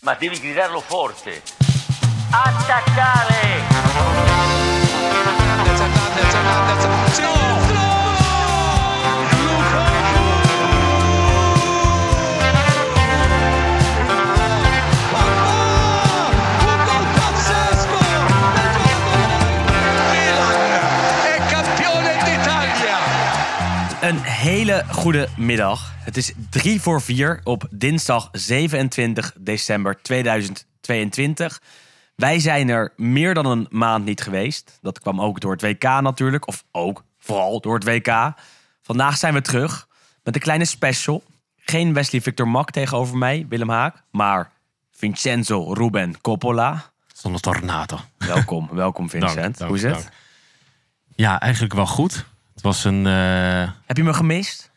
ma devi gridarlo forte. Attaccare! Terza, terza, terza, terza. Hele goede middag. Het is drie voor vier op dinsdag 27 december 2022. Wij zijn er meer dan een maand niet geweest. Dat kwam ook door het WK natuurlijk. Of ook vooral door het WK. Vandaag zijn we terug met een kleine special. Geen Wesley Victor Mak tegenover mij, Willem Haak. Maar Vincenzo Ruben Coppola. Zonder tornado. Welkom, welkom Vincent. Dank, dank, Hoe is het? dank. Ja, eigenlijk wel goed. Het was een... eh Heb je me gemist?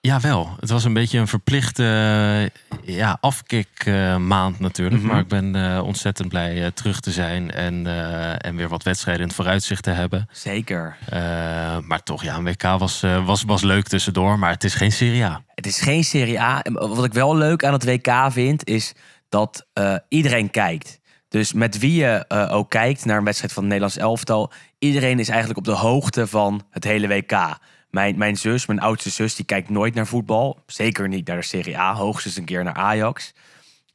jawel, het was een beetje een verplichte eh, ja, afkik-maand natuurlijk. Mhm. Maar ik ben eh, ontzettend blij eh, terug te zijn en, eh, en weer wat wedstrijden in het vooruitzicht te hebben. Zeker. Eh, maar toch, ja, een WK was, eh, was, was leuk tussendoor, maar het is geen Serie A. Het is geen Serie A. Wat ik wel leuk aan het WK vind, is dat eh, iedereen kijkt. Dus met wie je eh, ook kijkt naar een wedstrijd van het Nederlands elftal, iedereen is eigenlijk op de hoogte van het hele WK. Mijn, mijn zus, mijn oudste zus, die kijkt nooit naar voetbal. Zeker niet naar de Serie A, hoogstens een keer naar Ajax.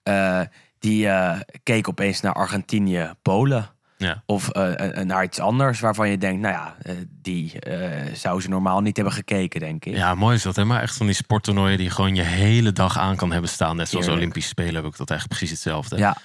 Eh, die eh, keek opeens naar Argentinië, Polen. Ja. Of eh, naar iets anders waarvan je denkt, nou ja, die zou ze normaal niet hebben gekeken, denk ik. ja, mooi is dat, hè? Maar echt van die sporttoernooien die gewoon je hele dag aan kan hebben staan. Net zoals Heerlijk. Olympische Spelen heb ik dat eigenlijk precies hetzelfde. ja.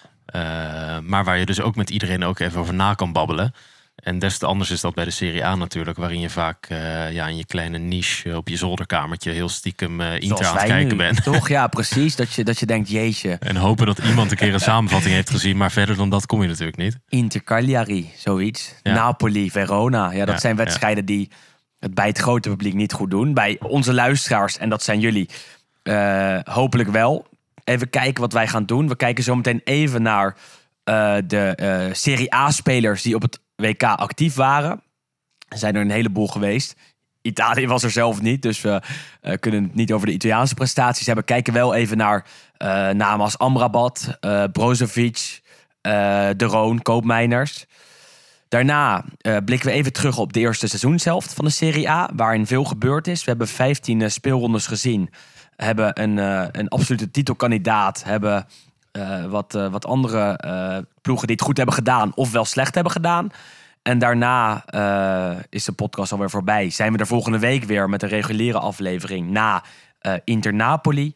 Maar waar je dus ook met iedereen ook even over na kan babbelen. En des te anders is dat bij de Serie A natuurlijk, waarin je vaak eh, ja, in je kleine niche op je zolderkamertje heel stiekem eh Inter aan het kijken bent. Toch? Ja, precies. Dat je, dat je denkt, jeetje, En hopen dat iemand een keer een samenvatting heeft gezien, maar verder dan dat kom je natuurlijk niet. Inter Cagliari, zoiets. Ja. Napoli, Verona. Ja, dat Ja, zijn ja. wedstrijden die het bij het grote publiek niet goed doen. Bij onze luisteraars, en dat zijn jullie, eh, hopelijk wel. Even kijken wat wij gaan doen. We kijken zo meteen even naar de Serie A-spelers die op het WK actief waren. Er zijn er een heleboel geweest. Italië was er zelf niet, dus we eh, kunnen het niet over de Italiaanse prestaties hebben. Kijken wel even naar eh, namen als Amrabat, eh Brozovic, De Roon, Koopmeiners. Daarna blikken we even terug op de eerste seizoenshelft van de Serie A, waarin veel gebeurd is. We hebben 15 eh, speelrondes gezien, hebben een, een absolute titelkandidaat, hebben eh, wat, eh, wat andere eh, ploegen die het goed hebben gedaan, ofwel slecht hebben gedaan. En daarna is de podcast alweer voorbij. Zijn we er volgende week weer met een reguliere aflevering na Inter Napoli.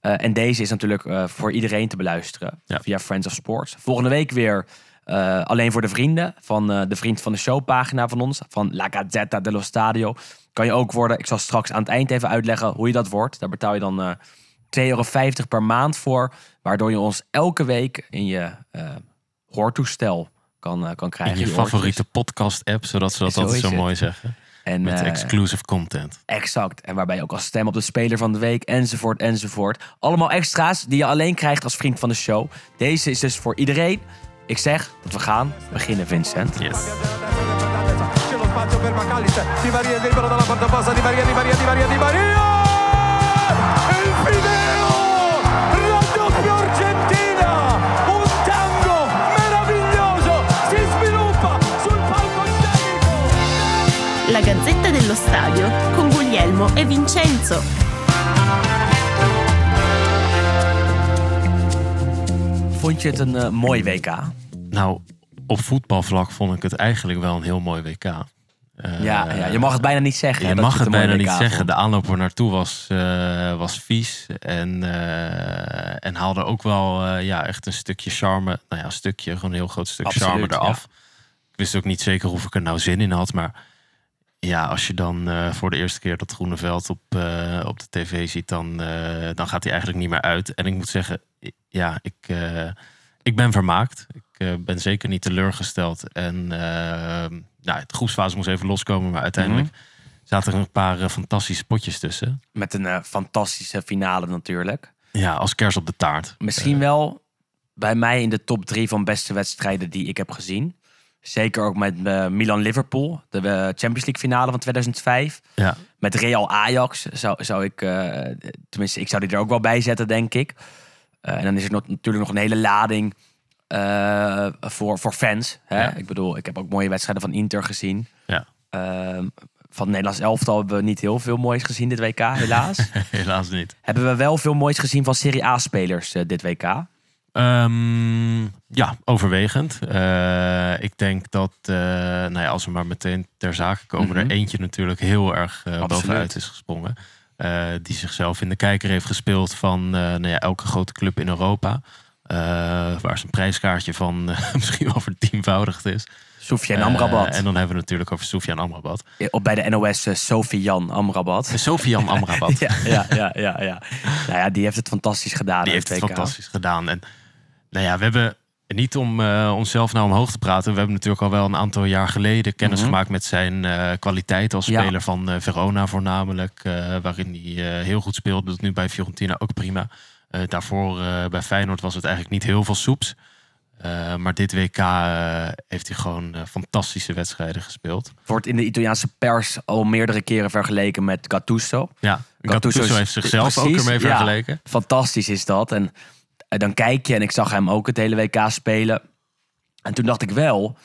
Eh, en deze is natuurlijk voor iedereen te beluisteren Ja. via Friends of Sports. Volgende week weer alleen voor de vrienden van de Vriend van de Show pagina van ons. Van La Gazzetta dello Stadio. Kan je ook worden. Ik zal straks aan het eind even uitleggen hoe je dat wordt. Daar betaal je dan 2,50 euro per maand voor. Waardoor je ons elke week in je eh, hoortoestel kan, eh, kan krijgen. In je favoriete podcast-app, zodat ze dat Zo altijd zo het. mooi zeggen. En, Met eh, exclusive content. Exact. En waarbij je ook als stem op de speler van de week, enzovoort, enzovoort. Allemaal extra's die je alleen krijgt als vriend van de show. Deze is dus voor iedereen. Ik zeg dat we gaan beginnen, Vincent. Yes. C'è lo spazio per McAllister Di Maria è libero dalla parte bassa Di Maria, Di Maria, Di Maria, Di Maria La Gazzetta dello Stadio con Guglielmo e Vincenzo. Vond je het een eh, mooi WK? Nou, op voetbalvlak vond ik het eigenlijk wel een heel mooi WK. Eh, ja, ja, je mag het bijna niet zeggen. Je mag het bijna niet zeggen. De aanloop er naartoe was, eh, was vies. En, eh, en haalde ook wel ja, echt een stukje charme. Nou ja, een stukje, gewoon een heel groot stuk Absoluut, charme eraf. Ik wist ook niet zeker of ik er nou zin in had. Maar ja, als je dan voor de eerste keer dat groene veld op, op de tv ziet, dan, dan gaat hij eigenlijk niet meer uit. En ik moet zeggen, ja, ik, ik ben vermaakt. Ik ben zeker niet teleurgesteld. En eh, nou, de groepsfase moest even loskomen, maar uiteindelijk zaten er een paar eh, fantastische potjes tussen. Met een eh, fantastische finale natuurlijk. Ja, als kers op de taart. Misschien wel bij mij in de top drie van beste wedstrijden die ik heb gezien. Zeker ook met eh, Milan-Liverpool, de eh, Champions League finale van 2005. Ja, Met Real Ajax zou, zou ik, eh, tenminste, ik zou die er ook wel bij zetten, denk ik. Eh, en dan is er nog, natuurlijk nog een hele lading eh, voor, voor fans. Hè? Ja. Ik bedoel, ik heb ook mooie wedstrijden van Inter gezien. Ja, Ehm, van Nederlands elftal hebben we niet heel veel moois gezien dit WK, helaas. helaas niet. hebben we wel veel moois gezien van Serie A-spelers eh, dit WK. Ehm, ja, overwegend. Eh, ik denk dat, nou ja, als we maar meteen ter zake komen, Mhm. er eentje natuurlijk heel erg bovenuit is gesprongen. Die zichzelf in de kijker heeft gespeeld van nou ja, elke grote club in Europa. Eh, waar zijn prijskaartje van eh, misschien wel vertienvoudigd is. Soufiane Eh, Amrabat. en dan hebben we het natuurlijk over Soufiane Amrabat. Op bij de NOS uh, Sofian Amrabat. Sofian Amrabat. ja, ja, ja, ja, ja. Nou ja, die heeft het fantastisch gedaan. Die heeft het WK. fantastisch gedaan. En nou ja, we hebben niet om eh, onszelf nou omhoog te praten. We hebben natuurlijk al wel een aantal jaar geleden kennis Mhm. gemaakt met zijn eh, kwaliteit als Ja. speler van eh, Verona voornamelijk. eh, waarin hij eh, heel goed speelt. Doet nu bij Fiorentina ook prima. Eh, daarvoor eh, bij Feyenoord was het eigenlijk niet heel veel soeps. Eh, maar dit WK heeft hij gewoon fantastische wedstrijden gespeeld. Wordt in de Italiaanse pers al meerdere keren vergeleken met Gattuso. Ja, Gattuso heeft zichzelf precies, ook ermee ja. vergeleken. Fantastisch is dat. En dan kijk je, en ik zag hem ook het hele WK spelen. En toen dacht ik wel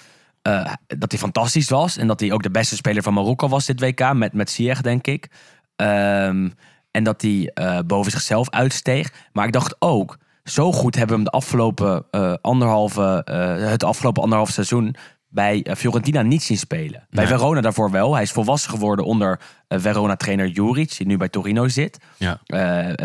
dat hij fantastisch was. En dat hij ook de beste speler van Marokko was dit WK. Met, met Ziyech, denk ik. Ehm, en dat hij eh, boven zichzelf uitsteeg. Maar ik dacht ook, zo goed hebben we hem de afgelopen, eh, anderhalve, eh, het afgelopen anderhalf seizoen bij Fiorentina niet zien spelen. Bij Nee. Verona daarvoor wel. Hij is volwassen geworden onder Verona-trainer Juric, die nu bij Torino zit. Ja.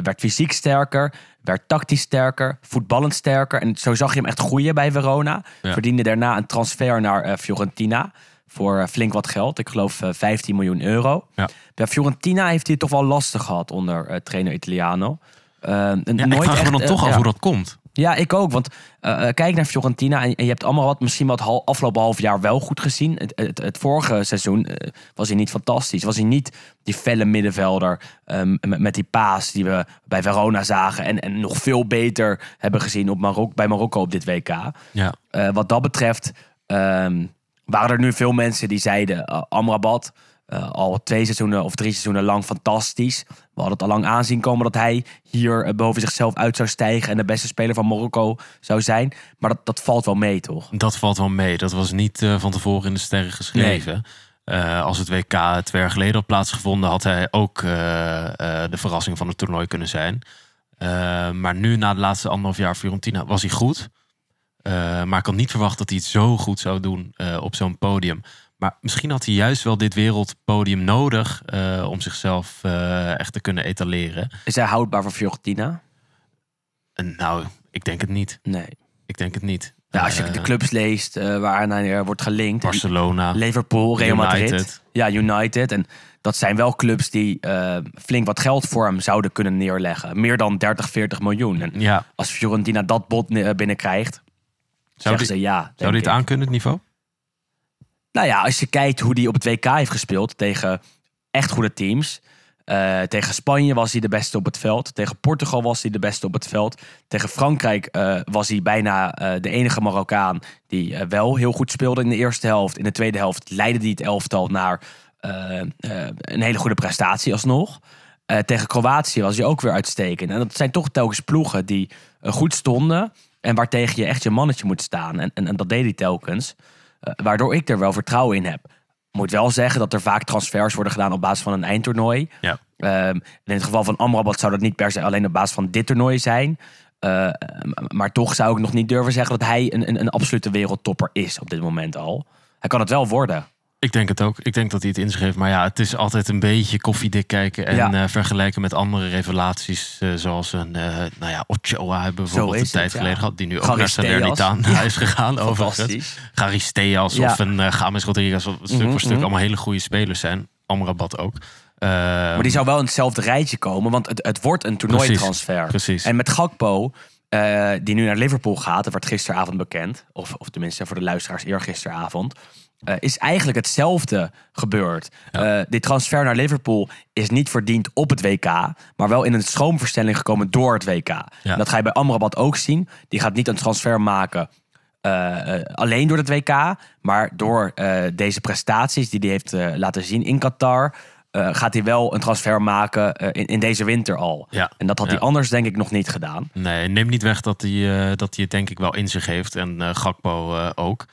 Werd fysiek sterker, werd tactisch sterker, voetballend sterker. En zo zag je hem echt groeien bij Verona. Ja. Verdiende daarna een transfer naar Fiorentina voor eh, flink wat geld. Ik geloof eh, 15 miljoen euro. Ja. Bij Fiorentina heeft hij het toch wel lastig gehad onder eh, trainer Italiano. Eh, en Ja, nooit ik vraag me echt, dan eh, toch af hoe dat komt. Ja, ik ook. Want eh, eh, kijk naar Fiorentina en, en je hebt allemaal wat, misschien wat hal, afgelopen half jaar wel goed gezien. Het, het, het vorige seizoen eh, was hij niet fantastisch. Was hij niet die felle middenvelder ehm, met, met die paas die we bij Verona zagen. En, en nog veel beter hebben gezien op Marok bij Marokko op dit WK. Ja. Eh, wat dat betreft ehm, waren er nu veel mensen die zeiden... eh, Amrabat, eh, al twee seizoenen of drie seizoenen lang fantastisch. We hadden het al lang aanzien komen dat hij hier eh, boven zichzelf uit zou stijgen... en de beste speler van Marokko zou zijn. Maar dat, dat valt wel mee, toch? Dat valt wel mee. Dat was niet van tevoren in de sterren geschreven. Als het WK twee jaar geleden had plaatsgevonden, had hij ook de verrassing van het toernooi kunnen zijn. Maar nu, na de laatste anderhalf jaar Fiorentina, was hij goed. Eh, maar ik had niet verwacht dat hij het zo goed zou doen eh, op zo'n podium. Maar misschien had hij juist wel dit wereldpodium nodig eh, om zichzelf echt te kunnen etaleren. Is hij houdbaar voor Fiorentina? En nou, ik denk het niet. Nee. Ik denk het niet. Ja, als je de clubs leest waar hij wordt gelinkt. Barcelona. Liverpool, Real Madrid. United. Ja, United. En dat zijn wel clubs die uh, flink wat geld voor hem zouden kunnen neerleggen. Meer dan 30, 40 miljoen. En ja. als Fiorentina dat bod binnenkrijgt, zou die, ze ja. Zou dit aankunnen, het niveau? Nou ja, als je kijkt hoe hij op het WK heeft gespeeld tegen echt goede teams. Uh, tegen Spanje was hij de beste op het veld. Tegen Portugal was hij de beste op het veld. Tegen Frankrijk uh, was hij bijna uh, de enige Marokkaan die wel heel goed speelde in de eerste helft. In de tweede helft leidde hij het elftal naar een hele goede prestatie alsnog. tegen Kroatië was hij ook weer uitstekend. En dat zijn toch telkens ploegen die goed stonden. En waartegen je echt je mannetje moet staan. En, en, en dat deed hij telkens. waardoor ik er wel vertrouwen in heb moet wel zeggen dat er vaak transfers worden gedaan op basis van een eindtoernooi. Ja. Um, in het geval van Amrabat zou dat niet per se alleen op basis van dit toernooi zijn. Uh, maar toch zou ik nog niet durven zeggen dat hij een, een, een absolute wereldtopper is op dit moment al. Hij kan het wel worden. Ik denk het ook. Ik denk dat hij het in zich heeft. Maar ja, het is altijd een beetje koffiedik kijken. En Ja. uh, vergelijken met andere revelaties. uh, zoals een, uh, nou ja, Ochoa hebben we bijvoorbeeld een tijd het, ja. geleden gehad. Die nu ook naar Charisteas. Salernitana is gegaan. overigens. Ja. of een James Rodriguez. Wat stuk Mhm, voor stuk mhm. allemaal hele goede spelers zijn. Amrabat ook. Uh, Maar die zou wel in hetzelfde rijtje komen, want het, het wordt een toernooitransfer. Precies. En met Gakpo, eh, die nu naar Liverpool gaat, dat werd gisteravond bekend. Of, of tenminste voor de luisteraars eergisteravond. Eh is eigenlijk hetzelfde gebeurd. Eh, dit transfer naar Liverpool is niet verdiend op het WK, maar wel in een stroomverstelling gekomen door het WK. En dat ga je bij Amrabat ook zien. Die gaat niet een transfer maken eh, alleen door het WK, maar door deze prestaties die hij heeft laten zien in Qatar. gaat hij wel een transfer maken in, in deze winter al. Ja, En dat had hij ja. anders denk ik nog niet gedaan. Nee, neem niet weg dat hij, dat hij het denk ik wel in zich heeft. En Gakpo ook.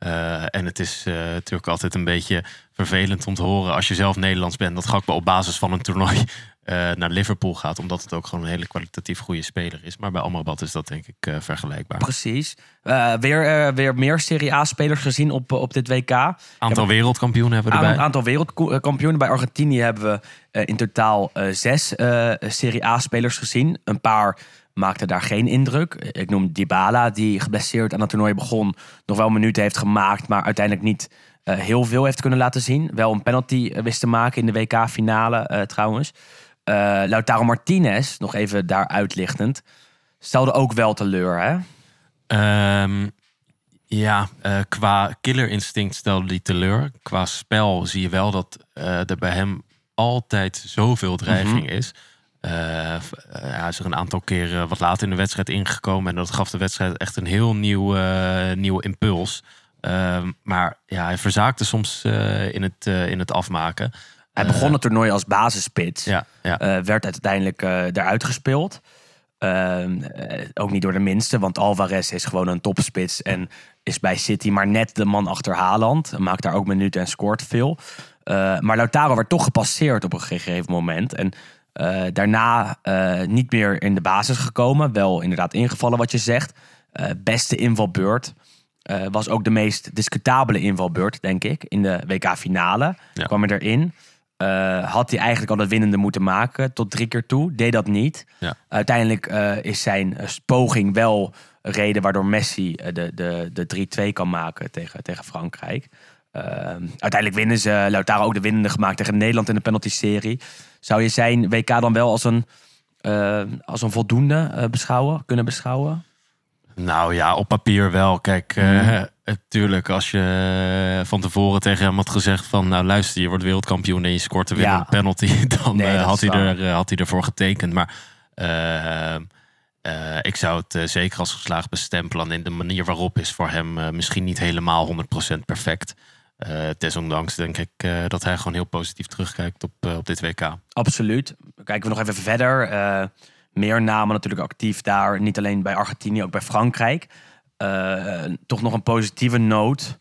Eh, en het is eh, natuurlijk altijd een beetje vervelend om te horen als je zelf Nederlands bent. Dat Gakpo op basis van een toernooi eh, naar Liverpool gaat. Omdat het ook gewoon een hele kwalitatief goede speler is. Maar bij Amrabat is dat denk ik vergelijkbaar. Precies. Weer, weer meer Serie A-spelers gezien op, op dit WK. Aantal wereldkampioenen hebben we Een erbij. aantal wereldkampioenen. Bij Argentinië hebben we in totaal zes Serie A-spelers gezien. Een paar maakten daar geen indruk. Ik noem Dybala, die geblesseerd aan het toernooi begon. Nog wel minuten heeft gemaakt, maar uiteindelijk niet eh, heel veel heeft kunnen laten zien. Wel een penalty eh, wist te maken in de WK-finale eh, trouwens. Lautaro Martinez, nog even daar uitlichtend, stelde ook wel teleur, hè? Ehm, ja, qua killer instinct stelde hij teleur. Qua spel zie je wel dat er bij hem altijd zoveel dreiging Mhm. is. Eh, eh, hij is er een aantal keren wat later in de wedstrijd ingekomen. En dat gaf de wedstrijd echt een heel nieuw, eh, nieuwe impuls. Ehm, maar ja, hij verzaakte soms in, het, in het afmaken. Hij begon het toernooi als basisspits. Ja, ja. Werd uiteindelijk eruit gespeeld. Ehm, eh, ook niet door de minste, want Alvarez is gewoon een topspits en is bij City maar net de man achter Haaland. Maakt daar ook minuten en scoort veel. Maar Lautaro werd toch gepasseerd op een gegeven moment. En eh, daarna eh, niet meer in de basis gekomen. Wel inderdaad ingevallen wat je zegt. Eh, beste invalbeurt. Was ook de meest discutabele invalbeurt, denk ik. In de WK-finale Ja. kwam hij erin. Had hij eigenlijk al het winnende moeten maken tot drie keer toe. Deed dat niet. Ja. Uiteindelijk is zijn poging wel een reden waardoor Messi de, de, de 3-2 kan maken tegen, tegen Frankrijk. Eh, uiteindelijk winnen ze. Lautaro ook de winnende gemaakt tegen Nederland in de penalty-serie. Zou je zijn WK dan wel als een, eh, als een voldoende eh, beschouwen, kunnen beschouwen? Nou ja, op papier wel. Kijk, eh, natuurlijk als je van tevoren tegen hem had gezegd van... nou luister, je wordt wereldkampioen en je scoort de winnende Ja. penalty... dan Nee, had, hij waar. er, had hij ervoor getekend. Maar ik zou het zeker als geslaagd bestempelen. En de manier waarop is voor hem misschien niet helemaal 100% perfect. Eh, desondanks denk ik eh, dat hij gewoon heel positief terugkijkt op, eh, op dit WK. Absoluut. Kijken we nog even verder. Meer namen natuurlijk actief daar. Niet alleen bij Argentinië, ook bij Frankrijk. Toch nog een positieve noot.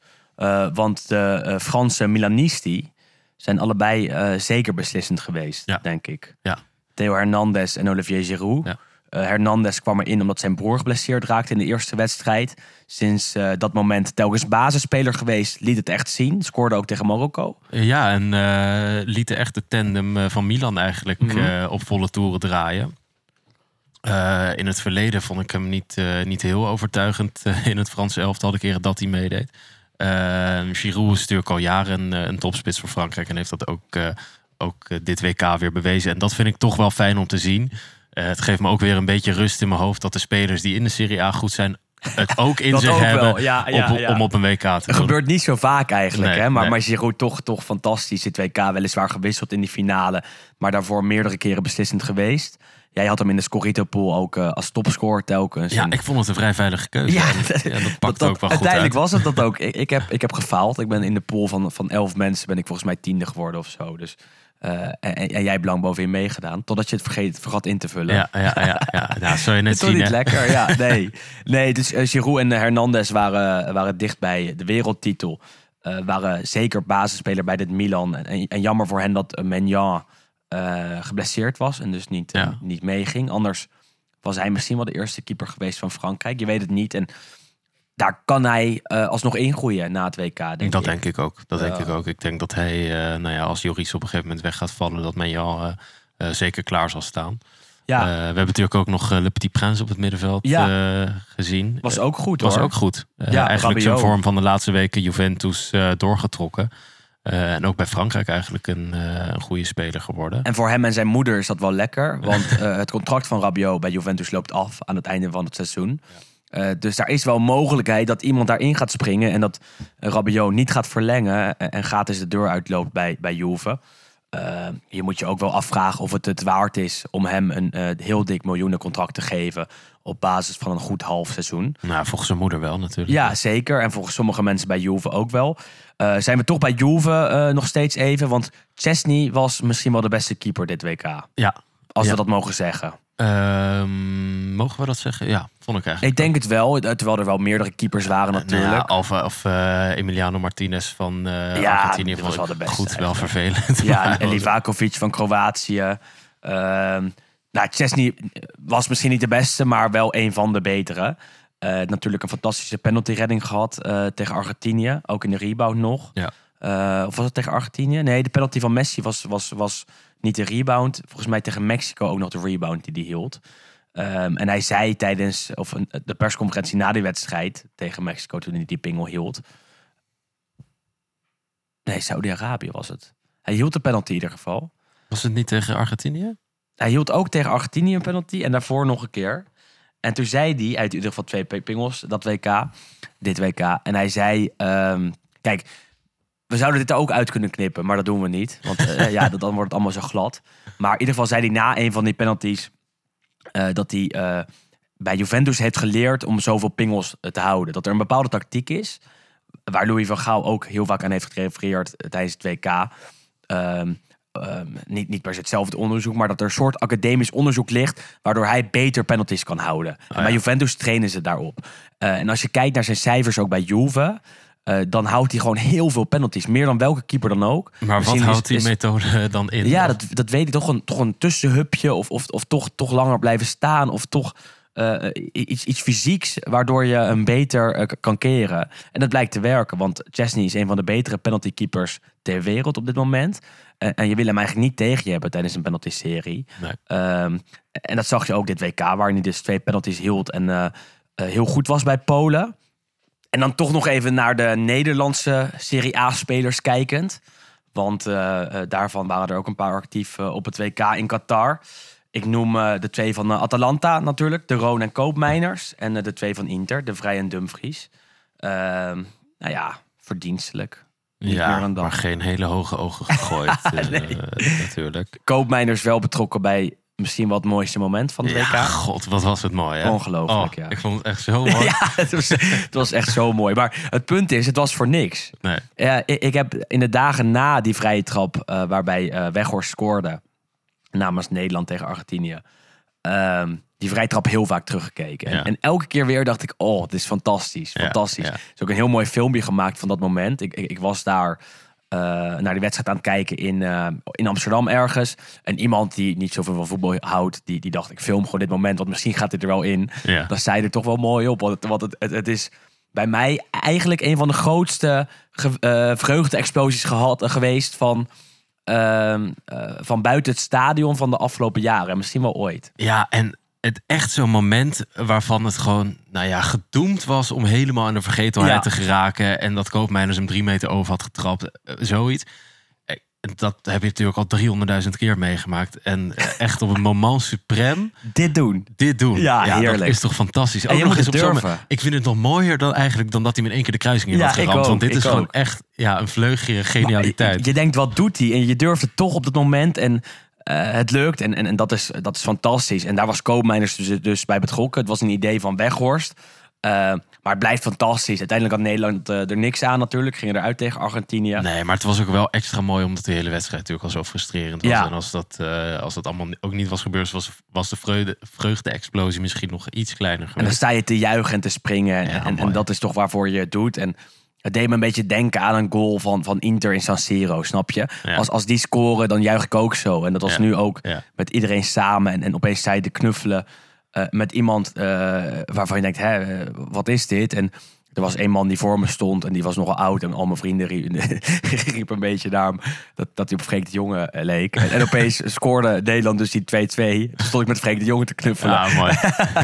Want de Franse Milanisti zijn allebei zeker beslissend geweest, Ja. denk ik. Ja. Theo Hernandez en Olivier Giroud. Ja. Eh, Hernandez kwam erin omdat zijn broer geblesseerd raakte in de eerste wedstrijd. Sinds eh, dat moment telkens basisspeler geweest, liet het echt zien. Scoorde ook tegen Marokko. Ja, en eh lieten echt de tandem van Milan eigenlijk Mhm. op volle toeren draaien. In het verleden vond ik hem niet, niet heel overtuigend in het Franse elftal. De keren dat hij meedeed. Giroud is natuurlijk al jaren een, topspits voor Frankrijk. En heeft dat ook, ook dit WK weer bewezen. En dat vind ik toch wel fijn om te zien. Eh, het geeft me ook weer een beetje rust in mijn hoofd... dat de spelers die in de Serie A goed zijn... het ook in Dat zich ook hebben ja, ja, op, ja. om op een WK te Het doen. gebeurt niet zo vaak eigenlijk, Nee, hè? Maar, nee. maar Giroud toch, toch fantastisch. Dit WK weliswaar gewisseld in die finale. Maar daarvoor meerdere keren beslissend geweest. Jij had hem in de Scorito pool ook eh, als topscorer telkens. Ja, En- ik vond het een vrij veilige keuze. Ja, dat pakt dat- ook wel goed uiteindelijk uit. was het dat ook. Ik, ik, heb, ik heb gefaald. Ik ben in de pool van, van elf mensen ben ik volgens mij tiende geworden of zo. Dus, eh, en, en jij hebt lang bovenin meegedaan. Totdat je het vergeet, vergat in te vullen. Ja, ja, ja, ja. Nou, zou je net Het is toch zien, niet hè? lekker, ja. Nee, nee dus eh, Giroud en Hernandez waren, waren dicht bij de wereldtitel. Eh, waren zeker basisspeler bij dit Milan. En, en jammer voor hen dat eh, eh, geblesseerd was en dus niet, eh, Ja. niet meeging. Anders was hij misschien wel de eerste keeper geweest van Frankrijk. Je weet het niet. En daar kan hij eh, alsnog ingroeien na het WK, denk Dat ik. denk ik ook. Dat denk Ja. ik ook. Ik denk dat hij, eh, nou ja, als Joris op een gegeven moment weg gaat vallen, dat Menjan eh eh, zeker klaar zal staan. Ja, we hebben natuurlijk ook nog Le Petit Prince op het middenveld Ja. gezien. was ook goed was hoor. ook goed. Ja, eigenlijk zijn vorm van de laatste weken Juventus doorgetrokken. En ook bij Frankrijk eigenlijk een, een goede speler geworden. En voor hem en zijn moeder is dat wel lekker. Want het contract van Rabiot bij Juventus loopt af aan het einde van het seizoen. Eh, dus daar is wel mogelijkheid dat iemand daarin gaat springen. En dat Rabiot niet gaat verlengen. En, en gratis de deur uitloopt bij, bij Juve. Eh, je moet je ook wel afvragen of het het waard is om hem een eh, heel dik miljoenencontract te geven. op basis van een goed half seizoen. Nou, volgens zijn moeder wel natuurlijk. Ja, zeker. En volgens sommige mensen bij Juve ook wel. Zijn we toch bij Juve nog steeds even? Want Chesney was misschien wel de beste keeper dit WK. Ja. Als Ja. we dat mogen zeggen. Ehm, mogen we dat zeggen? Ja, vond ik eigenlijk. Ik denk het wel, terwijl er wel meerdere keepers waren Nou natuurlijk. ja, Alva of eh, Emiliano Martinez van eh Ja, Argentinië was wel de beste Goed, wel vervelend. Ja, en Livakovic van Kroatië. Ehm nou, Chesney was misschien niet de beste, maar wel een van de betere. Eh, natuurlijk een fantastische penalty redding gehad eh, tegen Argentinië. Ook in de rebound nog. Ja. Of was het tegen Argentinië? Nee, de penalty van Messi was, was, was niet de rebound. Volgens mij tegen Mexico ook nog de rebound die hij hield. Ehm, en hij zei tijdens of een, de persconferentie na die wedstrijd tegen Mexico, toen hij die pingel hield. Nee, Saudi-Arabië was het. Hij hield de penalty in ieder geval. Was het niet tegen Argentinië? Hij hield ook tegen Argentinië een penalty en daarvoor nog een keer. En toen zei hij, uit in ieder geval twee pingels, dat WK, dit WK. En hij zei, ehm, kijk, we zouden dit er ook uit kunnen knippen, maar dat doen we niet. Want eh, ja, dan wordt het allemaal zo glad. Maar in ieder geval zei hij na een van die penalties, eh, dat hij eh, bij Juventus heeft geleerd om zoveel pingels te houden. Dat er een bepaalde tactiek is, waar Louis van Gaal ook heel vaak aan heeft gerefereerd tijdens het WK. Ehm, ehm, niet, niet per se hetzelfde onderzoek, maar dat er een soort academisch onderzoek ligt, waardoor hij beter penalties kan houden. en bij Juventus trainen ze daarop. En als je kijkt naar zijn cijfers ook bij Juve, eh, dan houdt hij gewoon heel veel penalties. Meer dan welke keeper dan ook. Maar wat is- houdt die methode dan in? ja, dat, dat weet ik. Toch een, toch een tussenhupje of, of, of toch, toch langer blijven staan. Of toch eh, iets, iets fysieks waardoor je hem beter eh, kan keren. En dat blijkt te werken. Want Chesney is een van de betere penalty keepers ter wereld op dit moment. En, en je wil hem eigenlijk niet tegen je hebben tijdens een penalty serie. Nee. Ehm, en dat zag je ook dit WK, waarin hij dus twee penalties hield en heel goed was bij Polen. En dan toch nog even naar de Nederlandse Serie A-spelers kijkend. Want eh, eh, daarvan waren er ook een paar actief eh, op het WK in Qatar. Ik noem de twee van Atalanta natuurlijk, de Roon en Koopmeiners. En de twee van Inter, de Vrij en Dumfries. Ehm, nou ja, verdienstelijk. Niet ja, maar geen hele hoge ogen gegooid. eh, natuurlijk. Koopmeiners wel betrokken bij misschien wel het mooiste moment van het WK. Ja, god, wat was het mooi, hè? Ongelooflijk, Oh, ja. Ik vond het echt zo mooi. Ja, het was, het was echt zo mooi. Maar het punt is, het was voor niks. Nee. Ik, ik heb in de dagen na die vrije trap, eh, waarbij eh Weghorst scoorde namens Nederland tegen Argentinië, ehm, die vrije trap heel vaak teruggekeken. En, Ja. en elke keer weer dacht ik, oh, het is fantastisch, Ja, fantastisch. ja. Er is ook een heel mooi filmpje gemaakt van dat moment. Ik, ik, ik was daar eh, naar die wedstrijd aan het kijken in, eh, in Amsterdam ergens. En iemand die niet zoveel van voetbal houdt, die, die dacht, ik film gewoon dit moment, want misschien gaat dit er wel in. Ja. Dat zei er toch wel mooi op. Want het, want het, het, het is bij mij eigenlijk een van de grootste ge, eh, vreugde-explosies gehad, eh, geweest van, ehm, eh, van buiten het stadion van de afgelopen jaren. En misschien wel ooit. Ja, en het echt zo'n moment waarvan het gewoon, nou ja, gedoemd was om helemaal in de vergetelheid Ja. te geraken. En dat Koopmeiners hem drie meter over had getrapt. eh, Zoiets. Eh, Dat heb je natuurlijk al 300.000 keer meegemaakt. En eh, echt op een moment suprem Dit doen. dit doen. Ja, dat heerlijk. is toch fantastisch. En je moet op zo'n durven. Ik vind het nog mooier dan eigenlijk dan dat hij me in één keer de kruising in Ja, had geramd. ook, want dit is gewoon ook. echt ja, een vleugje genialiteit. Maar Je, je denkt, wat doet hij? En je durft het toch op dat moment. En eh, het lukt. En, en, en dat, is, dat is fantastisch. En daar was Koopmeiners dus, dus bij betrokken. Het was een idee van Weghorst. Eh, maar het blijft fantastisch. Uiteindelijk had Nederland eh, er niks aan natuurlijk. Gingen eruit tegen Argentinië. Nee, maar het was ook wel extra mooi omdat de hele wedstrijd natuurlijk al zo frustrerend was. Ja. En als dat, als dat allemaal ook niet was gebeurd, was, was de vreugde, vreugde-explosie misschien nog iets kleiner En dan sta je te juichen en te springen. Ja, en, en dat is toch waarvoor je het doet. En het deed me een beetje denken aan een goal van, van Inter in San Siro, snap je? Ja. Als, als die scoren, dan juich ik ook zo. En dat was Ja, nu ook ja. met iedereen samen. En, en opeens je te knuffelen eh, met iemand eh, waarvan je denkt, hè, eh, wat is dit? En er was één man die voor me stond en die was nogal oud. En al mijn vrienden riepen riep een beetje naar hem dat, dat hij op Freek de Jonge eh, leek. En, opeens scoorde Nederland dus die 2-2. Toen stond ik met Freek de Jonge te knuffelen. Ja, mooi.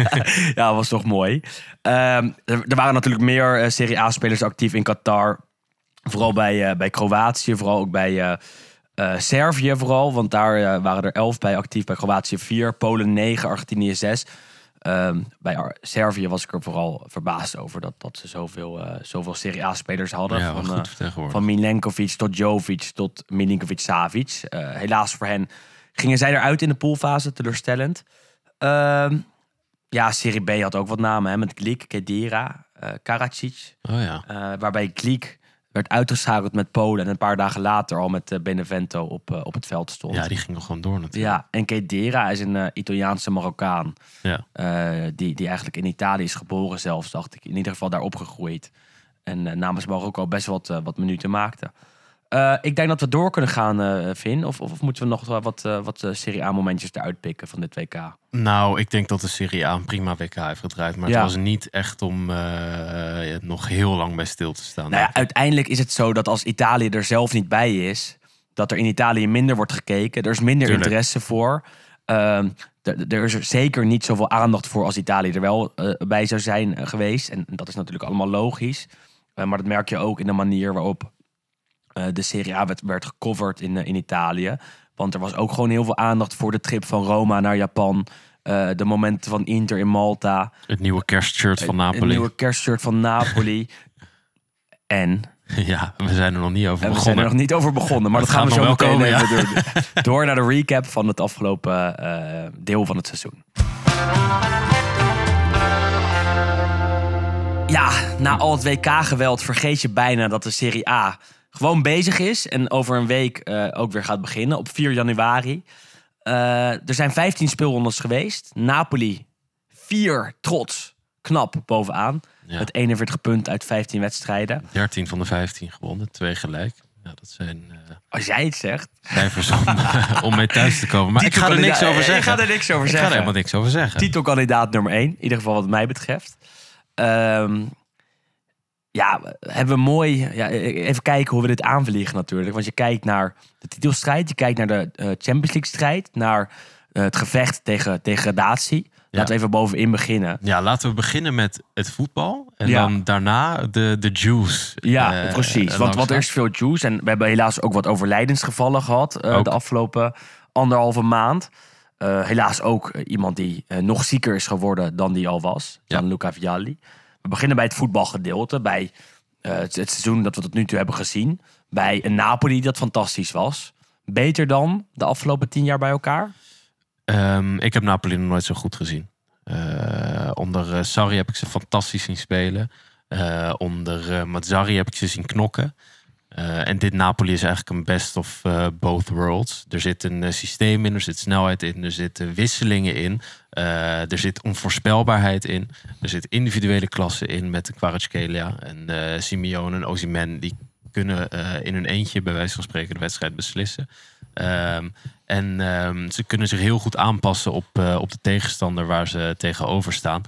ja, was toch mooi. Ehm, er, waren natuurlijk meer eh, Serie A-spelers actief in Qatar. Vooral bij, eh, bij Kroatië, vooral ook bij... Servië vooral, want daar waren er elf bij actief. Bij Kroatië 4, Polen 9, Argentinië 6. Ehm, bij Servië was ik er vooral verbaasd over dat, dat ze zoveel, eh, zoveel Serie A-spelers hadden. Van, eh, van Milenkovic tot Jovic tot Milinkovic-Savic. Eh, helaas voor hen gingen zij eruit in de poolfase, teleurstellend. Um, ja, Serie B had ook wat namen hè, met Glik, Kedira, Karacic. Oh ja. waarbij Glik werd uitgeschakeld met Polen en een paar dagen later al met eh, Benevento op, eh, op het veld stond. Ja, die gingen gewoon door natuurlijk. Ja, en Kedira is een eh, Italiaanse Marokkaan. Ja. die, die eigenlijk in Italië is geboren zelfs, dacht ik. In ieder geval daar opgegroeid. En namens Marokko best wat, wat minuten maakte. Eh, ik denk dat we door kunnen gaan, eh Vin. Of, of, moeten we nog wat, eh, wat Serie A momentjes eruit pikken van dit WK? Nou, ik denk dat de Serie A een prima WK heeft gedraaid. Maar Ja. het was niet echt om nog heel lang bij stil te staan. Nou ja, uiteindelijk is het zo dat als Italië er zelf niet bij is, dat er in Italië minder wordt gekeken. Er is minder Tuurlijk. interesse voor. Ehm, er is er zeker niet zoveel aandacht voor als Italië er wel bij zou zijn geweest. En dat is natuurlijk allemaal logisch. Maar dat merk je ook in de manier waarop eh, de Serie A werd, werd gecoverd in, eh, in Italië. Want er was ook gewoon heel veel aandacht voor de trip van Roma naar Japan. eh, de momenten van Inter in Malta. Het nieuwe kerstshirt van Napoli. nieuwe kerstshirt van Napoli. en Ja, we zijn er nog niet over en we zijn begonnen. er nog niet over begonnen, maar Dat dat, gaan we zo meteen komen, even door, door naar de recap van het afgelopen deel van het seizoen. Ja, na al het WK-geweld vergeet je bijna dat de Serie A gewoon bezig is en over een week eh, ook weer gaat beginnen op 4 januari. Eh, er zijn 15 speelrondes geweest. Napoli 4 trots, knap bovenaan. Ja. Met 41 punten uit 15 wedstrijden. 13 van de 15 gewonnen, twee gelijk. Ja, dat zijn eh, Als jij het zegt, cijfers om, om mee thuis te komen. Maar ik ga er niks over zeggen. Ik ga er niks over Ik ga er zeggen. helemaal niks over zeggen. Titelkandidaat nummer 1, in ieder geval wat mij betreft. Ehm, ja, hebben we mooi. Ja, even kijken hoe we dit aanvliegen natuurlijk. Want je kijkt naar de titelstrijd, je kijkt naar de eh, Champions League strijd, naar eh, het gevecht tegen degradatie. Laten we even bovenin beginnen. Ja, laten we beginnen met het voetbal. En Ja. dan daarna de, de juice. Ja, eh, precies. Want, want er is veel juice. En we hebben helaas ook wat overlijdensgevallen gehad eh, de afgelopen anderhalve maand. Helaas ook iemand die nog zieker is geworden dan die al was. Ja. Gianluca Vialli. We beginnen bij het voetbalgedeelte. Bij eh, het, seizoen dat we tot nu toe hebben gezien. Bij een Napoli dat fantastisch was. Beter dan de afgelopen tien jaar bij elkaar. Ehm, ik heb Napoli nog nooit zo goed gezien. Eh, onder eh, Sarri heb ik ze fantastisch zien spelen. Onder Mazzarri heb ik ze zien knokken. Eh, en dit Napoli is eigenlijk een best of eh, both worlds. Er zit een eh, systeem in, er zit snelheid in, er zitten wisselingen in. Er zit onvoorspelbaarheid in. Er zit individuele klasse in met Kvaratskhelia en Simeone en Osimhen. Die kunnen in hun eentje bij wijze van spreken de wedstrijd beslissen. Ehm, en ehm, ze kunnen zich heel goed aanpassen op, op de tegenstander waar ze tegenover staan.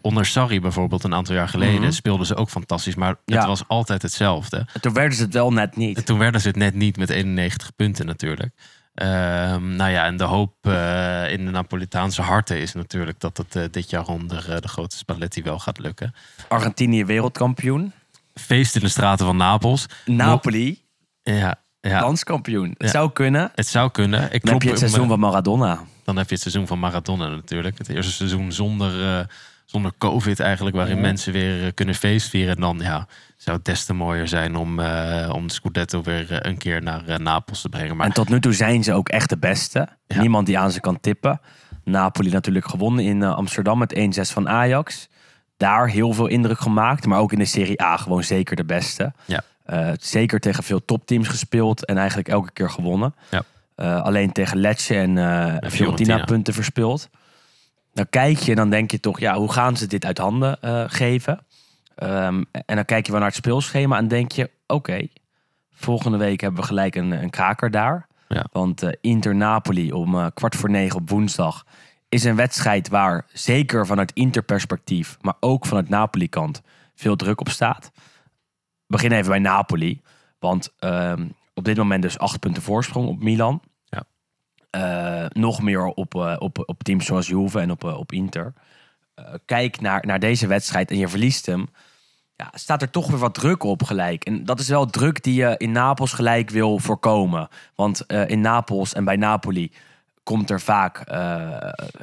Onder Sarri bijvoorbeeld een aantal jaar geleden Mhm. speelden ze ook fantastisch, maar Ja. het was altijd hetzelfde. En toen werden ze het wel net niet. En toen werden ze het net niet met 91 punten natuurlijk. Ehm, nou ja, en de hoop eh, in de Napolitaanse harten is natuurlijk dat het eh, dit jaar onder eh, de grote Spalletti wel gaat lukken. Argentinië wereldkampioen. Feest in de straten van Napels. Napoli Ja, ja landskampioen. Het Ja. zou kunnen. het zou kunnen. Ik Dan heb je het me- seizoen van Maradona. Dan heb je het seizoen van Maradona natuurlijk. Het eerste seizoen zonder, zonder COVID eigenlijk, waarin Ja. mensen weer eh, kunnen feestvieren. En dan ja, zou het des te mooier zijn om, eh, om de Scudetto weer eh, een keer naar Napels te brengen. Maar En tot nu toe zijn ze ook echt de beste. Ja. Niemand die aan ze kan tippen. Napoli natuurlijk gewonnen in Amsterdam met 1-6 van Ajax. Daar heel veel indruk gemaakt. Maar ook in de Serie A gewoon zeker de beste. Ja. Zeker tegen veel topteams gespeeld. En eigenlijk elke keer gewonnen. Ja. Alleen tegen Lecce en, Fiorentina, Fiorentina. punten verspeeld. Dan kijk je en dan denk je toch... Ja, hoe gaan ze dit uit handen eh, geven? Ehm, en dan kijk je wel naar het speelschema en denk je... Oké, volgende week hebben we gelijk een, een kraker daar. Ja. Want eh, Inter-Napoli om eh, kwart voor negen op woensdag... is een wedstrijd waar zeker vanuit Inter-perspectief... maar ook vanuit Napoli-kant veel druk op staat. We beginnen even bij Napoli. Want ehm, op dit moment dus acht punten voorsprong op Milan. Eh, nog meer op, eh, op, op teams zoals Juve en op, eh, op Inter. Kijk naar, naar deze wedstrijd en je verliest hem. Ja, staat er toch weer wat druk op gelijk. En dat is wel druk die je in Napels gelijk wil voorkomen. Want in Napels en bij Napoli komt er vaak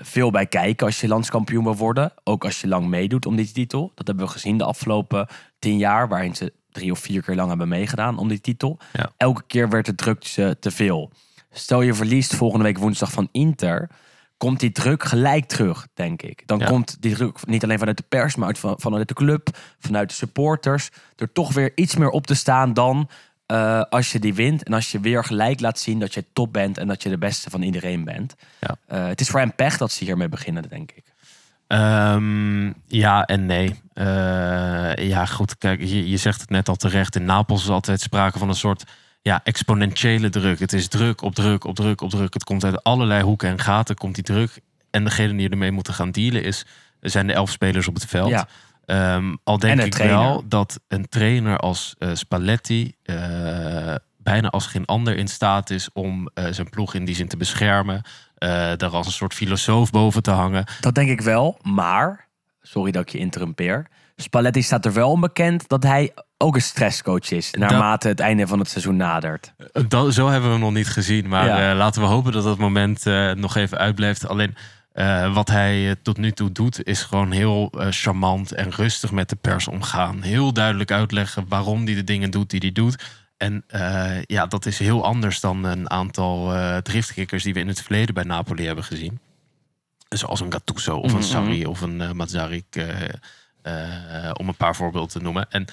veel bij kijken als je landskampioen wil worden. Ook als je lang meedoet om die titel. Dat hebben we gezien de afgelopen tien jaar, waarin ze drie of vier keer lang hebben meegedaan om die titel. Ja. Elke keer werd de druk te veel. Stel je verliest volgende week woensdag van Inter, komt die druk gelijk terug, denk ik. Dan Ja. komt die druk niet alleen vanuit de pers, maar uit, van- vanuit de club, vanuit de supporters. Er toch weer iets meer op te staan dan eh, als je die wint. En als je weer gelijk laat zien dat je top bent en dat je de beste van iedereen bent. Ja. Eh, het is voor hem pech dat ze hiermee beginnen, denk ik. Ehm, ja en nee. Eh, ja, goed. Kijk, je, je zegt het net al terecht. In Napels is altijd sprake van een soort ja, exponentiële druk. Het is druk op druk op druk op druk. Het komt uit allerlei hoeken en gaten, komt die druk. En degene die ermee moeten gaan dealen is, zijn de elf spelers op het veld. Ja. Ehm, al denk ik trainer. wel dat een trainer als eh, Spalletti eh, bijna als geen ander in staat is om eh, zijn ploeg in die zin te beschermen. daar als een soort filosoof boven te hangen. Dat denk ik wel, maar, sorry dat ik je interrumpeer. Spalletti staat er wel om bekend dat hij ook een stresscoach is. Naarmate het einde van het seizoen nadert. Dat, zo hebben we hem nog niet gezien. Maar Ja. eh, laten we hopen dat dat moment eh, nog even uitblijft. Alleen eh, wat hij eh, tot nu toe doet, is gewoon heel eh, charmant en rustig met de pers omgaan. Heel duidelijk uitleggen waarom hij de dingen doet die hij doet. En eh, ja, dat is heel anders dan een aantal eh driftkikkers die we in het verleden bij Napoli hebben gezien. Zoals een Gattuso of een Mhm. Sarri of een Mazzarik, eh, eh, om een paar voorbeelden te noemen. En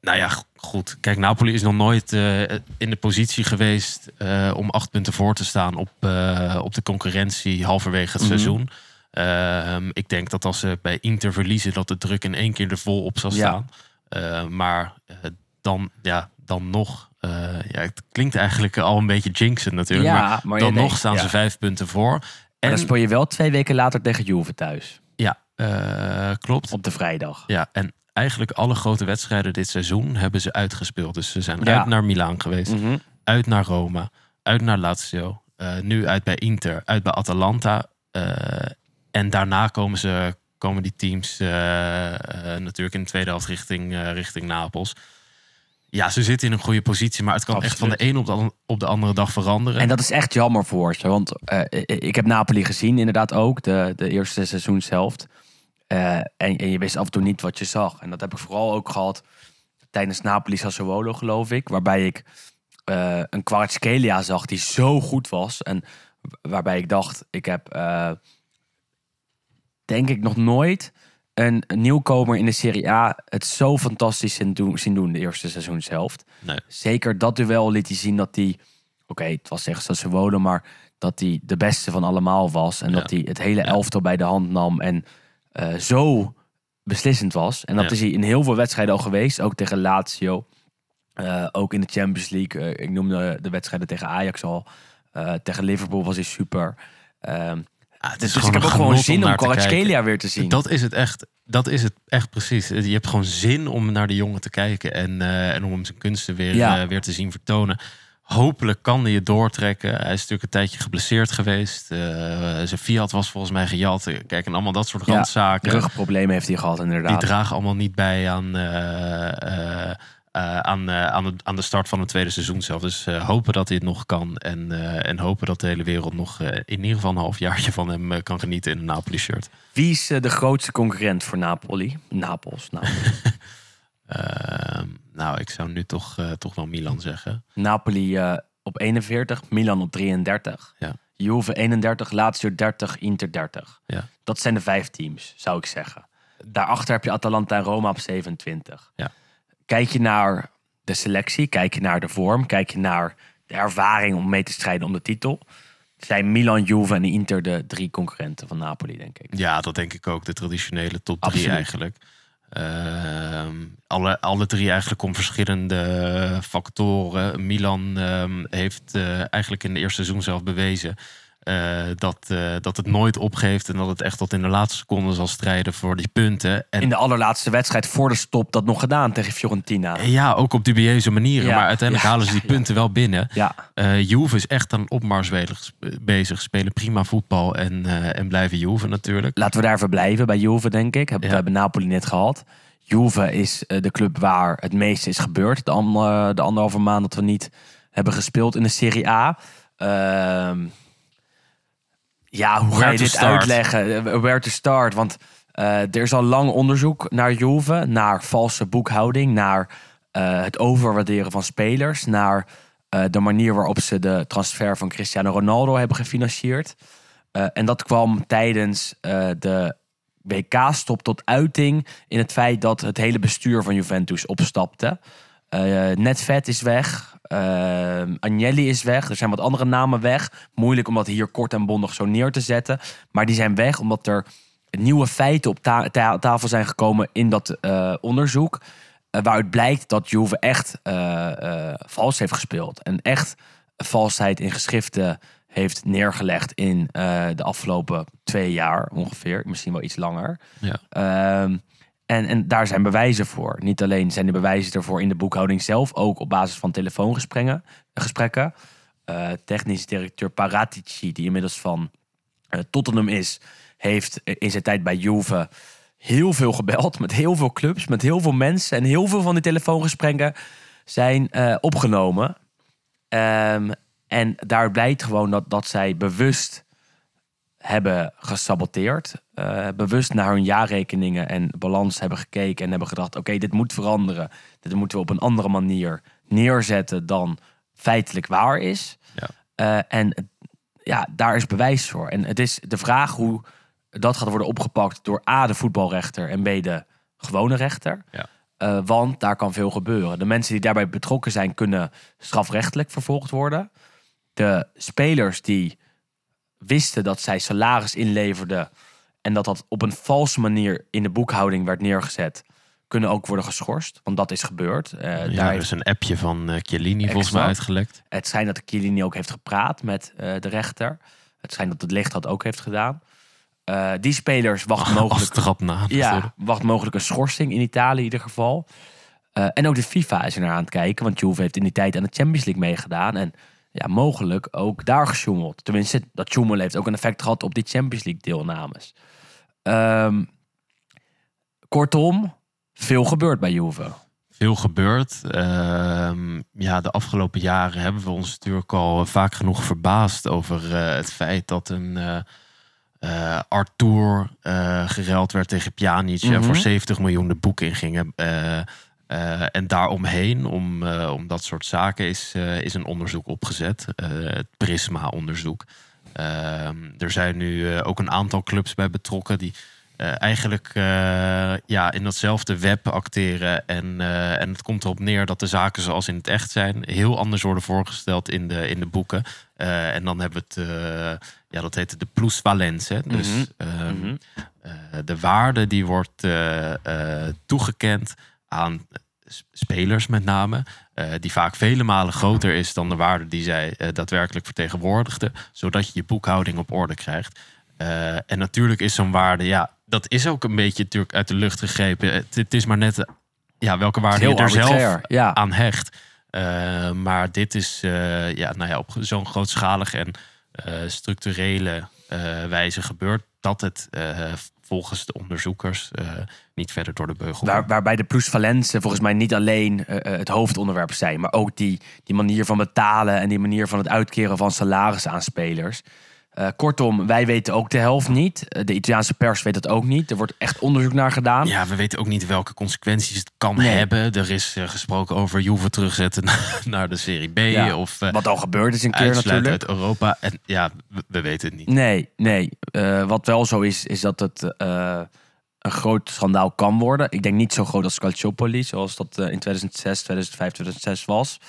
nou ja, goed. Kijk, Napoli is nog nooit eh, in de positie geweest eh, om acht punten voor te staan op, eh, op de concurrentie halverwege het Mhm. seizoen. Ehm, ik denk dat als ze bij Inter verliezen, dat de druk in één keer er vol op zal staan. Eh, maar eh, dan, ja, dan nog. eh, ja, het klinkt eigenlijk al een beetje jinxen natuurlijk. Ja, maar, dan denkt, nog staan ja. ze vijf punten voor. En En dan speel je wel twee weken later tegen Juve thuis. ja, eh, klopt. Op de vrijdag. Ja, en eigenlijk alle grote wedstrijden dit seizoen hebben ze uitgespeeld. Dus ze zijn Ja. uit naar Milaan geweest, Mhm. uit naar Roma, uit naar Lazio, eh, nu uit bij Inter, uit bij Atalanta. eh, en daarna komen, ze, komen die teams natuurlijk in de tweede helft richting, richting Napels. Ja, ze zitten in een goede positie, maar het kan echt van de een op de, an- op de andere dag veranderen. En dat is echt jammer voor ze. Want ik heb Napoli gezien, inderdaad ook. De, de eerste seizoenshelft. Eh en, en je wist af en toe niet wat je zag. En dat heb ik vooral ook gehad tijdens Napoli Sassuolo, geloof ik. Waarbij ik eh, een Kvaratskhelia zag die zo goed was. En waarbij ik dacht, ik heb eh, denk ik nog nooit een, een nieuwkomer in de Serie A het zo fantastisch zien doen, zien doen de eerste seizoenshelft. Nee. Zeker dat duel liet hij zien dat hij... Oké, het was tegen Sassuolo, maar dat hij de beste van allemaal was. En Ja. dat hij het hele elftal bij de hand nam en eh, zo beslissend was. En dat Ja. is hij in heel veel wedstrijden al geweest. Ook tegen Lazio. Eh, ook in de Champions League. Eh, ik noemde de wedstrijden tegen Ajax al. Tegen Liverpool was hij super. Ehm, Ja, het dus is ik heb ook gewoon zin om. Kvaratskhelia weer te zien. Dat is het echt. Dat is het echt precies. Je hebt gewoon zin om naar de jongen te kijken en, en om hem zijn kunsten weer, Ja. weer te zien vertonen. Hopelijk kan hij het doortrekken. Hij is natuurlijk een tijdje geblesseerd geweest. Eh, zijn Fiat was volgens mij gejat. Kijk, en allemaal dat soort Ja, randzaken. Rugproblemen heeft hij gehad, Die inderdaad. dragen allemaal niet bij aan, eh, eh, eh, aan, eh, aan, de, aan de start van het tweede seizoen zelf. Dus eh, hopen dat hij het nog kan. En, eh, en hopen dat de hele wereld nog eh, in ieder geval een halfjaartje van hem eh, kan genieten in een Napoli-shirt. Wie is eh, de grootste concurrent voor Napoli? Napels. Napoli. Nou, ik zou nu toch, eh, toch wel Milan zeggen. Napoli eh, op 41, Milan op 33. Ja. Juve 31, Lazio 30, Inter 30. Ja. Dat zijn de vijf teams, zou ik zeggen. Daarachter heb je Atalanta en Roma op 27. Ja. Kijk je naar de selectie, kijk je naar de vorm, kijk je naar de ervaring om mee te strijden om de titel. Zijn Milan, Juve en Inter de drie concurrenten van Napoli, denk ik. Ja, dat denk ik ook. De traditionele top drie Absoluut. eigenlijk. Ehm, alle, alle drie eigenlijk om verschillende factoren. Milan ehm, heeft eh, eigenlijk in de eerste seizoen zelf bewezen... eh, dat, eh, dat het nooit opgeeft en dat het echt tot in de laatste seconde zal strijden voor die punten. En In de allerlaatste wedstrijd voor de stop dat nog gedaan tegen Fiorentina. ja, ook op dubieuze manieren. Ja, maar uiteindelijk ja, halen ze die ja. punten wel binnen. Ja, Eh Juve is echt aan een opmars bezig. Spelen prima voetbal en, en blijven Juve natuurlijk. laten we daar even blijven bij Juve, denk ik. We hebben Napoli net gehad. Juve is de club waar het meeste is gebeurd. De, ander, de anderhalve maand dat we niet hebben gespeeld in de Serie A. Ehm, ja, hoe ga je dit start? uitleggen? Where to start? Want eh, er is al lang onderzoek naar Juve. Naar valse boekhouding. Naar eh, het overwaarderen van spelers. Naar eh, de manier waarop ze de transfer van Cristiano Ronaldo hebben gefinancierd. En dat kwam tijdens de WK-stop tot uiting in het feit dat het hele bestuur van Juventus opstapte. Eh Netvet is weg, eh, Agnelli is weg, er zijn wat andere namen weg. Moeilijk om dat hier kort en bondig zo neer te zetten. Maar die zijn weg omdat er nieuwe feiten op ta- ta- tafel zijn gekomen in dat eh, onderzoek. eh, waaruit blijkt dat Juve echt vals heeft gespeeld. En echt valsheid in geschriften heeft neergelegd in de afgelopen twee jaar ongeveer. Misschien wel iets langer. Ja. Ehm, en, en daar zijn bewijzen voor. Niet alleen zijn de bewijzen ervoor in de boekhouding zelf, ook op basis van telefoongesprekken. gesprekken. Eh, technisch directeur Paratici, die inmiddels van eh, Tottenham is, heeft in zijn tijd bij Juve heel veel gebeld. Met heel veel clubs, met heel veel mensen. En heel veel van die telefoongesprekken zijn eh, opgenomen. Ehm, en daar blijkt gewoon dat, dat zij bewust hebben gesaboteerd. eh, bewust naar hun jaarrekeningen en balans hebben gekeken en hebben gedacht: oké, dit moet veranderen. Dit moeten we op een andere manier neerzetten dan feitelijk waar is. Ja. Eh, en ja, daar is bewijs voor. En het is de vraag hoe dat gaat worden opgepakt door A, de voetbalrechter en B, de gewone rechter. Ja. Eh, want daar kan veel gebeuren. De mensen die daarbij betrokken zijn, kunnen strafrechtelijk vervolgd worden. De spelers die wisten dat zij salaris inleverden en dat dat op een valse manier in de boekhouding werd neergezet, kunnen ook worden geschorst. Want dat is gebeurd. Eh, Ja, daar er is een appje van eh Chiellini volgens mij uitgelekt. het schijnt dat Chiellini ook heeft gepraat met eh, de rechter. Het schijnt dat het licht dat ook heeft gedaan. Die spelers wachten Als mogelijk, na. ja, wacht mogelijk een schorsing in Italië in ieder geval. En ook de FIFA is er naar aan het kijken. Want Juve heeft in die tijd aan de Champions League meegedaan. En ja, mogelijk ook daar gesjoemeld. Tenminste, dat sjoemelen heeft ook een effect gehad op die Champions League deelnames. Ehm, kortom, veel gebeurt bij Juve. veel gebeurd. Ehm, ja, de afgelopen jaren hebben we ons natuurlijk al vaak genoeg verbaasd over eh, het feit dat een eh, Arthur geruild werd tegen Pjanic Mhm. voor 70 miljoen de boek ingingen. Eh, eh, en daaromheen, om, eh, om dat soort zaken, is, eh, is een onderzoek opgezet. het Prisma-onderzoek. Ehm, er zijn nu ook een aantal clubs bij betrokken die eigenlijk ja, in datzelfde web acteren. En, en het komt erop neer dat de zaken zoals in het echt zijn, heel anders worden voorgesteld in de, in de boeken. En dan hebben we het, ja, dat heet de plusvalence. Dus Mhm. ehm, Mhm. de waarde die wordt toegekend aan s- spelers met name, eh, die vaak vele malen groter is dan de waarde die zij eh, daadwerkelijk vertegenwoordigden, zodat je je boekhouding op orde krijgt. Eh, en natuurlijk is zo'n waarde, ja, dat is ook een beetje natuurlijk uit de lucht gegrepen. Het, het is maar net eh, ja, welke waarde je er zelf ja. aan hecht. Eh, maar dit is eh, ja, nou ja, op zo'n grootschalige en eh, structurele eh, wijze gebeurd dat het eh, volgens de onderzoekers eh, niet verder door de beugel Waar, waarbij de plusvalensen volgens mij niet alleen eh, het hoofdonderwerp zijn, maar ook die, die manier van betalen en die manier van het uitkeren van salaris aan spelers. Eh, kortom, wij weten ook de helft niet. Eh, de Italiaanse pers weet het ook niet. Er wordt echt onderzoek naar gedaan. Ja, we weten ook niet welke consequenties het kan Nee. hebben. Er is eh, gesproken over Juve terugzetten naar de Serie B. Ja, Of Wat al gebeurd is een keer natuurlijk. uit Europa. En ja, we, we weten het niet. Nee, nee. Wat wel zo is, is dat het een groot schandaal kan worden. Ik denk niet zo groot als Calciopoli, zoals dat in 2006, 2005, 2006 was.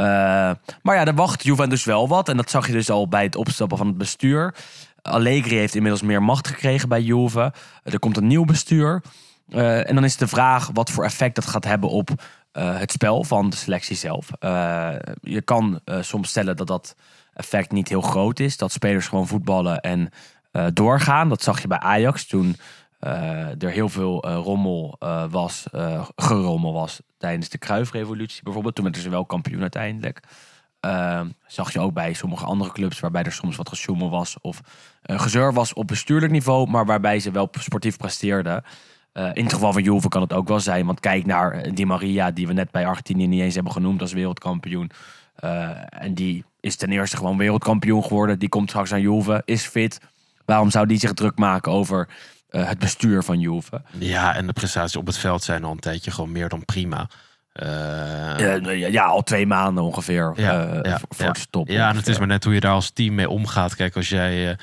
Eh, maar ja, er wacht Juventus wel wat. En dat zag je dus al bij het opstappen van het bestuur. Allegri heeft inmiddels meer macht gekregen bij Juve. Er komt een nieuw bestuur. Eh, en dan is de vraag wat voor effect dat gaat hebben op eh, het spel van de selectie zelf. Je kan soms stellen dat dat effect niet heel groot is. Dat spelers gewoon voetballen en doorgaan. Dat zag je bij Ajax toen er heel veel eh, rommel eh, was, eh, gerommel was tijdens de Kruifrevolutie bijvoorbeeld. Toen werden ze wel kampioen uiteindelijk. Eh, zag je ook bij sommige andere clubs waarbij er soms wat gesjoemel was of eh, gezeur was op bestuurlijk niveau, maar waarbij ze wel sportief presteerden. Eh, in het geval van Juve kan het ook wel zijn, want kijk naar eh, Di Maria, die we net bij Argentinië niet eens hebben genoemd als wereldkampioen. Eh, en die is ten eerste gewoon wereldkampioen geworden. Die komt straks aan Juve, is fit. Waarom zou die zich druk maken over eh, het bestuur van Juve? Ja, en de prestaties op het veld zijn al een tijdje gewoon meer dan prima. Eh, Eh, ja, al twee maanden ongeveer Ja, eh, ja, voor, voor ja. de stop. Ja, en het is maar net hoe je daar als team mee omgaat. Kijk, als jij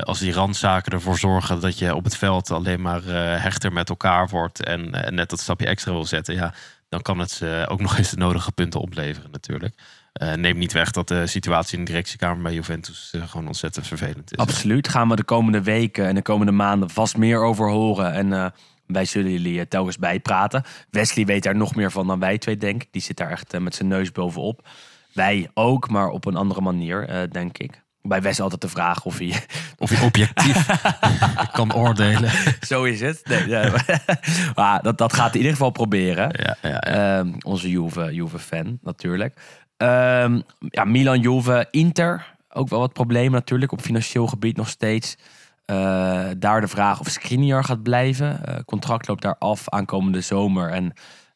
als die randzaken ervoor zorgen dat je op het veld alleen maar hechter met elkaar wordt en net dat stapje extra wil zetten, ja, dan kan het ze ook nog eens de nodige punten opleveren natuurlijk. Eh neem niet weg dat de situatie in de directiekamer bij Juventus eh, gewoon ontzettend vervelend is. Absoluut. Gaan we de komende weken en de komende maanden vast meer over horen. En eh, wij zullen jullie telkens bijpraten. Wesley weet daar nog meer van dan wij twee, denk ik. Die zit daar echt met zijn neus bovenop. Wij ook, maar op een andere manier, denk ik. Bij Wes altijd de vraag of hij... Of je objectief kan oordelen. Zo is het. Nee, ja, maar dat, dat gaat hij in ieder geval proberen. Ja, ja, ja. Ehm, onze Juve, Juve-fan natuurlijk. Ehm, ja, Milan, Juve, Inter. Ook wel wat problemen natuurlijk op financieel gebied nog steeds. Eh, daar de vraag of Skriniar gaat blijven. Eh, contract loopt daar af aankomende zomer. En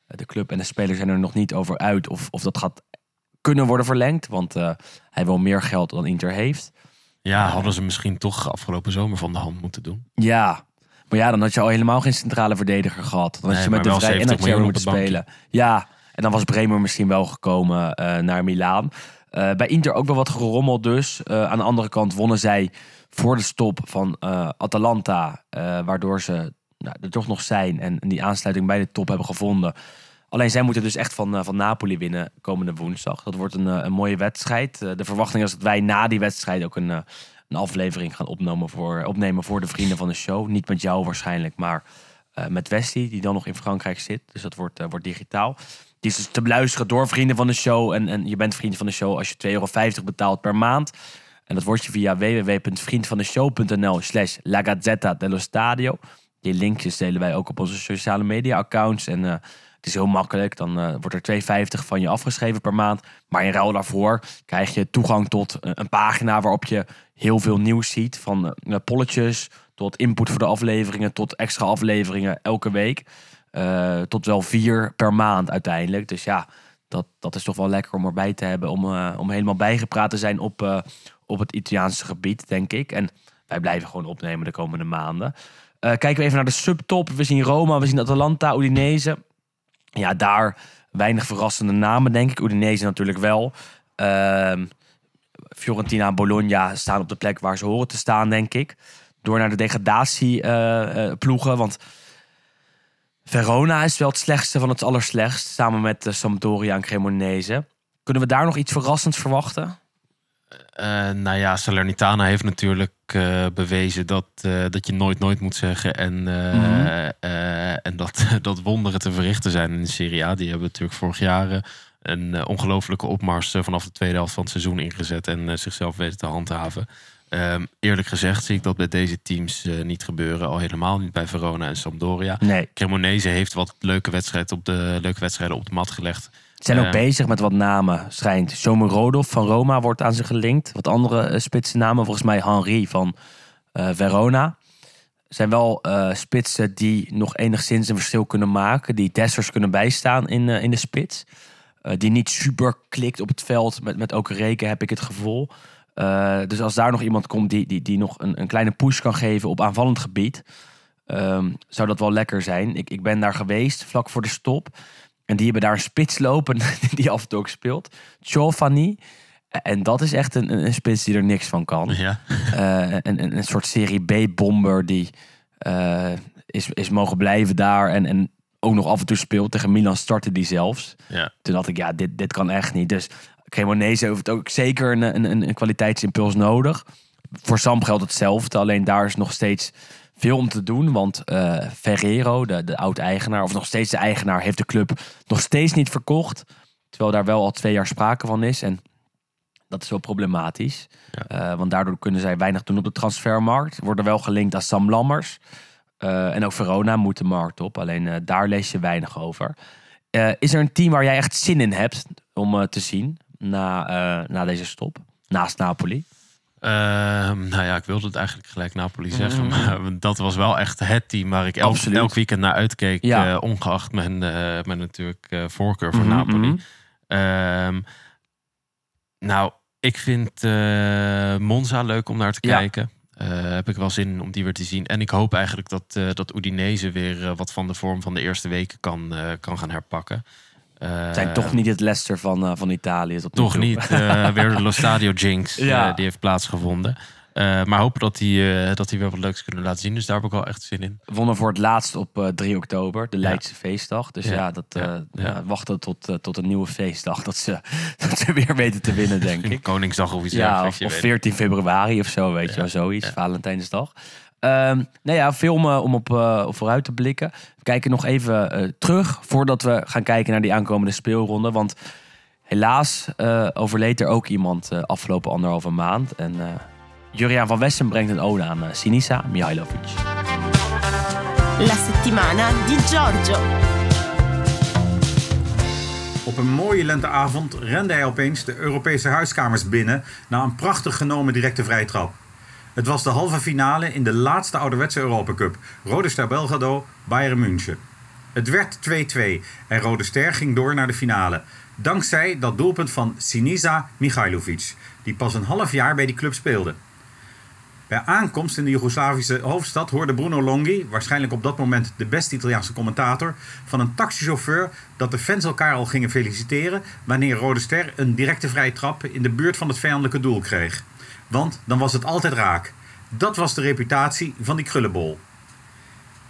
eh, de club en de spelers zijn er nog niet over uit of, of dat gaat kunnen worden verlengd. Want hij wil meer geld dan Inter heeft. Ja, hadden ze misschien toch afgelopen zomer van de hand moeten doen. Ja, maar ja, dan had je al helemaal geen centrale verdediger gehad. Dan had Nee, je met de Vrij en 70 Acerbi miljoen op moeten spelen. Ja, en dan was Bremer misschien wel gekomen eh, naar Milaan. Eh, bij Inter ook wel wat gerommeld dus. Eh, aan de andere kant wonnen zij voor de stop van Atalanta. waardoor ze nou, er toch nog zijn en die aansluiting bij de top hebben gevonden. Alleen zij moeten dus echt van, van Napoli winnen komende woensdag. Dat wordt een, een mooie wedstrijd. De verwachting is dat wij na die wedstrijd ook een, een aflevering gaan opnemen voor, opnemen voor de vrienden van de show. Niet met jou waarschijnlijk, maar met Wesley, die dan nog in Frankrijk zit. Dus dat wordt, wordt digitaal. Die is dus te beluisteren door vrienden van de show. En, en je bent vriend van de show als je 2,50 euro betaalt per maand. En dat wordt je via www.vriendvandeshow.nl slash La Gazzetta dello Stadio. Die linkjes delen wij ook op onze sociale media accounts. En eh, het is heel makkelijk. Dan eh, wordt er 2,50 van je afgeschreven per maand. Maar in ruil daarvoor krijg je toegang tot eh, een pagina waarop je heel veel nieuws ziet. Van polletjes tot input voor de afleveringen, tot extra afleveringen elke week. Eh, tot wel vier per maand uiteindelijk. Dus ja, dat, dat is toch wel lekker om erbij te hebben. Om, eh, om helemaal bijgepraat te zijn op, eh, op het Italiaanse gebied, denk ik. En wij blijven gewoon opnemen de komende maanden. Kijken we even naar de subtop. We zien Roma, we zien Atalanta, Udinese. Ja, daar weinig verrassende namen, denk ik. Udinese natuurlijk wel. Ehm, Fiorentina en Bologna staan op de plek waar ze horen te staan, denk ik. Door naar de degradatieploegen. want Verona is wel het slechtste van het allerslechtst. Samen met uh, Sampdoria en Cremonese. Kunnen we daar nog iets verrassends verwachten? Eh, nou ja, Salernitana heeft natuurlijk eh, bewezen dat, eh, dat je nooit nooit moet zeggen. En, eh, Mhm. eh, en dat, dat wonderen te verrichten zijn in de Serie A. Die hebben natuurlijk vorig jaar eh, een eh, ongelofelijke opmars eh, vanaf de tweede helft van het seizoen ingezet. En eh, zichzelf weten te handhaven. Ehm, eerlijk gezegd zie ik dat bij deze teams eh, niet gebeuren. Al helemaal niet bij Verona en Sampdoria. Nee. Cremonese heeft wat leuke wedstrijden op de, leuke wedstrijden op de mat gelegd. Ze zijn ook Eh. bezig met wat namen, schijnt. Zomer Rodolf van Roma wordt aan ze gelinkt. Wat andere eh, spitse namen, volgens mij Henri van eh, Verona. Zijn wel spitsen die nog enigszins een verschil kunnen maken. Die Dessers kunnen bijstaan in, in de spits. Die niet super klikt op het veld. Met, met ook reken heb ik het gevoel. Eh, dus als daar nog iemand komt die, die, die nog een, een kleine push kan geven op aanvallend gebied. ehm, zou dat wel lekker zijn. Ik, ik ben daar geweest vlak voor de stop. En die hebben daar een spits lopen die af en toe ook speelt. Giovanni. En dat is echt een, een spits die er niks van kan. Ja. Eh, een, een, een soort serie B-bomber die eh, is, is mogen blijven daar. En, en ook nog af en toe speelt. Tegen Milan startte die zelfs. Ja. Toen dacht ik, ja, dit, dit kan echt niet. Dus Cremonese heeft ook zeker een, een, een, kwaliteitsimpuls nodig. Voor Sam geldt hetzelfde. Alleen daar is nog steeds veel om te doen. Want eh, Ferrero, de, de oud-eigenaar, of nog steeds de eigenaar, heeft de club nog steeds niet verkocht. Terwijl daar wel al twee jaar sprake van is. En dat is wel problematisch. Ja. Eh, want daardoor kunnen zij weinig doen op de transfermarkt. Worden wel gelinkt aan Sam Lammers. Eh, en ook Verona moet de markt op. Alleen daar lees je weinig over. Is er een team waar jij echt zin in hebt om te zien na, eh, na deze stop? Naast Napoli. Ehm, nou ja, ik wilde het eigenlijk gelijk Napoli zeggen. Mm. Maar dat was wel echt het team waar ik elk, weekend naar uitkeek. Ja. eh, ongeacht mijn, eh, mijn natuurlijk voorkeur voor Mhm, Napoli. mhm. Ehm, nou, ik vind Monza leuk om naar te Ja. kijken. Heb ik wel zin in om die weer te zien. En ik hoop eigenlijk dat, eh dat Udinese weer wat van de vorm van de eerste weken kan, kan gaan herpakken. Eh, zijn toch niet het Leicester van, eh, van Italië. Nu toch niet. eh, weer de Lo Stadio Jinx. Ja. die heeft plaatsgevonden. Eh, maar hopen dat hij, eh, dat hij wel wat leuks kunnen laten zien. Dus daar heb ik wel echt zin in. Wonnen voor het laatst op eh, 3 oktober, de Leidse feestdag. Dus ja, Ja. dat Ja. wachten tot, tot een nieuwe feestdag. Dat ze, dat ze weer weten te winnen, denk ik. Koningsdag of iets Ja, of, of weet 14 februari of zo, weet je wel, zoiets. Valentijnsdag. Ehm nou ja, film eh, om op eh, vooruit te blikken. We kijken nog even eh, terug voordat we gaan kijken naar die aankomende speelronde. Want helaas eh, overleed er ook iemand eh, afgelopen anderhalve maand. En eh Juriaan van Wessen brengt een ode aan Sinisa Mihailovic. La settimana di Giorgio. Op een mooie lenteavond rende hij opeens de Europese huiskamers binnen na een prachtig genomen directe vrije trap. Het was de halve finale in de laatste ouderwetse Europa Cup. Rode Ster Belgrado, Bayern München. Het werd 2-2 en Rode Ster ging door naar de finale. Dankzij dat doelpunt van Sinisa Mihailovic, die pas een half jaar bij die club speelde. Bij aankomst in de Joegoslavische hoofdstad hoorde Bruno Longhi, waarschijnlijk op dat moment de beste Italiaanse commentator, van een taxichauffeur dat de fans elkaar al gingen feliciteren wanneer Rode Ster een directe vrije trap in de buurt van het vijandelijke doel kreeg. Want dan was het altijd raak. Dat was de reputatie van die krullenbol.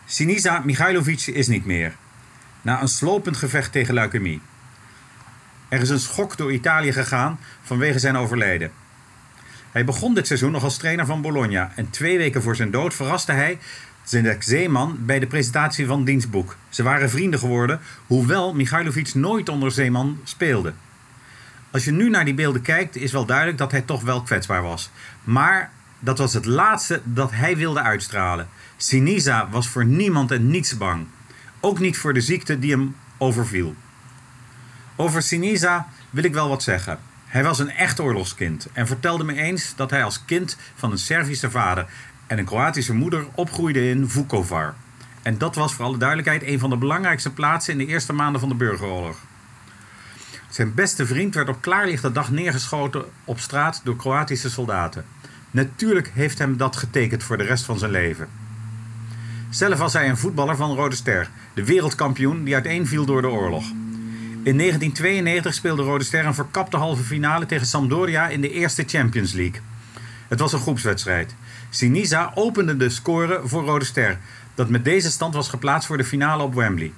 Sinisa Mihailovic is niet meer. Na een slopend gevecht tegen leukemie. Er is een schok door Italië gegaan vanwege zijn overlijden. Hij begon dit seizoen nog als trainer van Bologna en twee weken voor zijn dood verraste hij Zdenek Zeeman bij de presentatie van Dienstboek. Ze waren vrienden geworden, hoewel Michailovic nooit onder Zeeman speelde. Als je nu naar die beelden kijkt, is wel duidelijk dat hij toch wel kwetsbaar was. Maar dat was het laatste dat hij wilde uitstralen. Sinisa was voor niemand en niets bang. Ook niet voor de ziekte die hem overviel. Over Sinisa wil ik wel wat zeggen. Hij was een echt oorlogskind en vertelde me eens dat hij als kind van een Servische vader en een Kroatische moeder opgroeide in Vukovar. En dat was voor alle duidelijkheid een van de belangrijkste plaatsen in de eerste maanden van de burgeroorlog. Zijn beste vriend werd op klaarlichte dag neergeschoten op straat door Kroatische soldaten. Natuurlijk heeft hem dat getekend voor de rest van zijn leven. Zelf was hij een voetballer van Rode Ster, de wereldkampioen die uiteenviel door de oorlog. In 1992 speelde Rode Ster een verkapte halve finale tegen Sampdoria in de eerste Champions League. Het was een groepswedstrijd. Sinisa opende de score voor Rode Ster, dat met deze stand was geplaatst voor de finale op Wembley.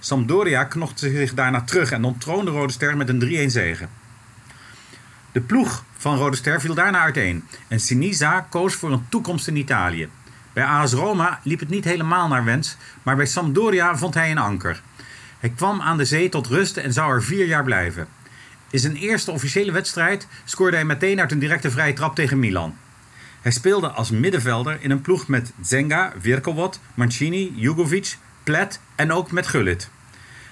Sampdoria knochte zich daarna terug en onttroonde Rode Ster met een 3-1 zege. De ploeg van Rode Ster viel daarna uiteen en Sinisa koos voor een toekomst in Italië. Bij AS Roma liep het niet helemaal naar wens, maar bij Sampdoria vond hij een anker. Hij kwam aan de zee tot rust en zou er vier jaar blijven. In zijn eerste officiële wedstrijd scoorde hij meteen uit een directe vrije trap tegen Milan. Hij speelde als middenvelder in een ploeg met Zenga, Virkowot, Mancini, Jugovic, Plet en ook met Gullit.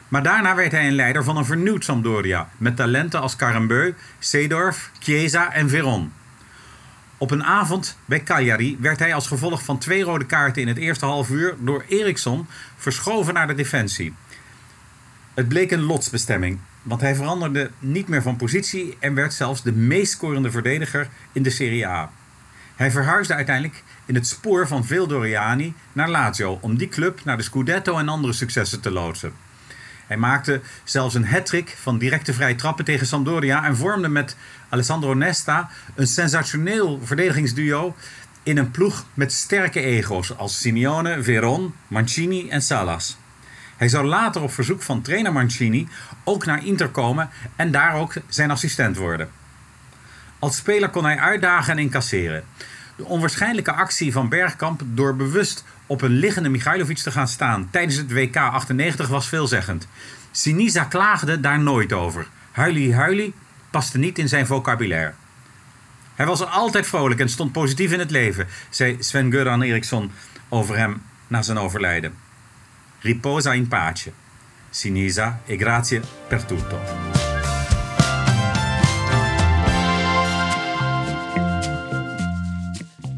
Maar daarna werd hij een leider van een vernieuwd Sampdoria met talenten als Karembeu, Seedorf, Chiesa en Veron. Op een avond bij Cagliari werd hij als gevolg van twee rode kaarten in het eerste half uur door Eriksson verschoven naar de defensie. Het bleek een lotsbestemming, want hij veranderde niet meer van positie en werd zelfs de meest scorende verdediger in de Serie A. Hij verhuisde uiteindelijk in het spoor van veel Doriani naar Lazio om die club naar de Scudetto en andere successen te loodsen. Hij maakte zelfs een hat-trick van directe vrije trappen tegen Sampdoria en vormde met Alessandro Nesta een sensationeel verdedigingsduo in een ploeg met sterke ego's als Simeone, Veron, Mancini en Salas. Hij zou later op verzoek van trainer Mancini ook naar Inter komen en daar ook zijn assistent worden. Als speler kon hij uitdagen en incasseren. De onwaarschijnlijke actie van Bergkamp door bewust op een liggende Michailovic te gaan staan tijdens het WK 98 was veelzeggend. Sinisa klaagde daar nooit over. Huilie huilie paste niet in zijn vocabulaire. Hij was altijd vrolijk en stond positief in het leven, zei Sven-Göran Eriksson over hem na zijn overlijden. Riposa in pace. Sinisa e grazie per tutto.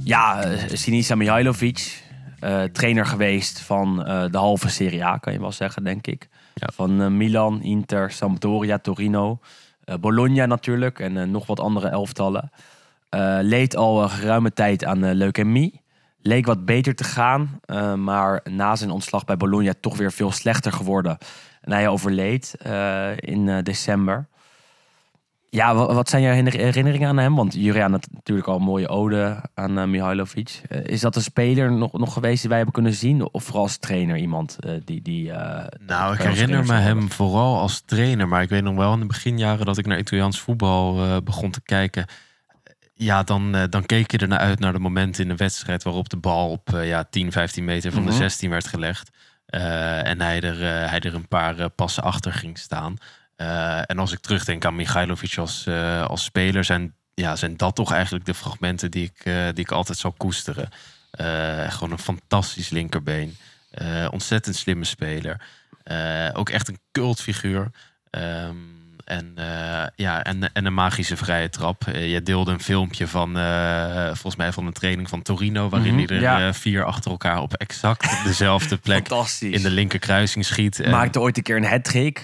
Ja, eh, Sinisa Mihailovic, eh, trainer geweest van eh, de halve Serie A, kan je wel zeggen, denk ik. Ja. Van Milan, Inter, Sampdoria, Torino, Bologna natuurlijk en nog wat andere elftallen. Leed al een geruime tijd aan leukemie. Leek wat beter te gaan, maar na zijn ontslag bij Bologna toch weer veel slechter geworden. En hij overleed in december. Ja, wa- wat zijn jouw herinner- herinneringen aan hem? Want Julian had natuurlijk al een mooie ode aan eh, Mihailovic. Eh, is dat een speler nog, nog geweest die wij hebben kunnen zien? Of vooral als trainer iemand eh, die... die Nou, ik herinner me hem vooral als trainer. Maar ik weet nog wel in de beginjaren dat ik naar Italiaans voetbal begon te kijken. Ja, dan, dan keek je ernaar uit naar de momenten in de wedstrijd waarop de bal op ja, 10, 15 meter van Mhm. de 16 werd gelegd. En hij er, hij er een paar passen achter ging staan. Eh, en als ik terugdenk aan Michailovic als, eh, als speler, zijn, ja, zijn dat toch eigenlijk de fragmenten die ik, eh, die ik altijd zal koesteren. Gewoon een fantastisch linkerbeen. Ontzettend slimme speler. Ook echt een cultfiguur. Ehm, en, eh, ja, en, en een magische vrije trap. Eh, je deelde een filmpje van, eh, volgens mij van een training van Torino... waarin Mhm, hij er ja. vier achter elkaar op exact dezelfde plek in de linker kruising schiet. En- Maakte ooit een keer een hat-trick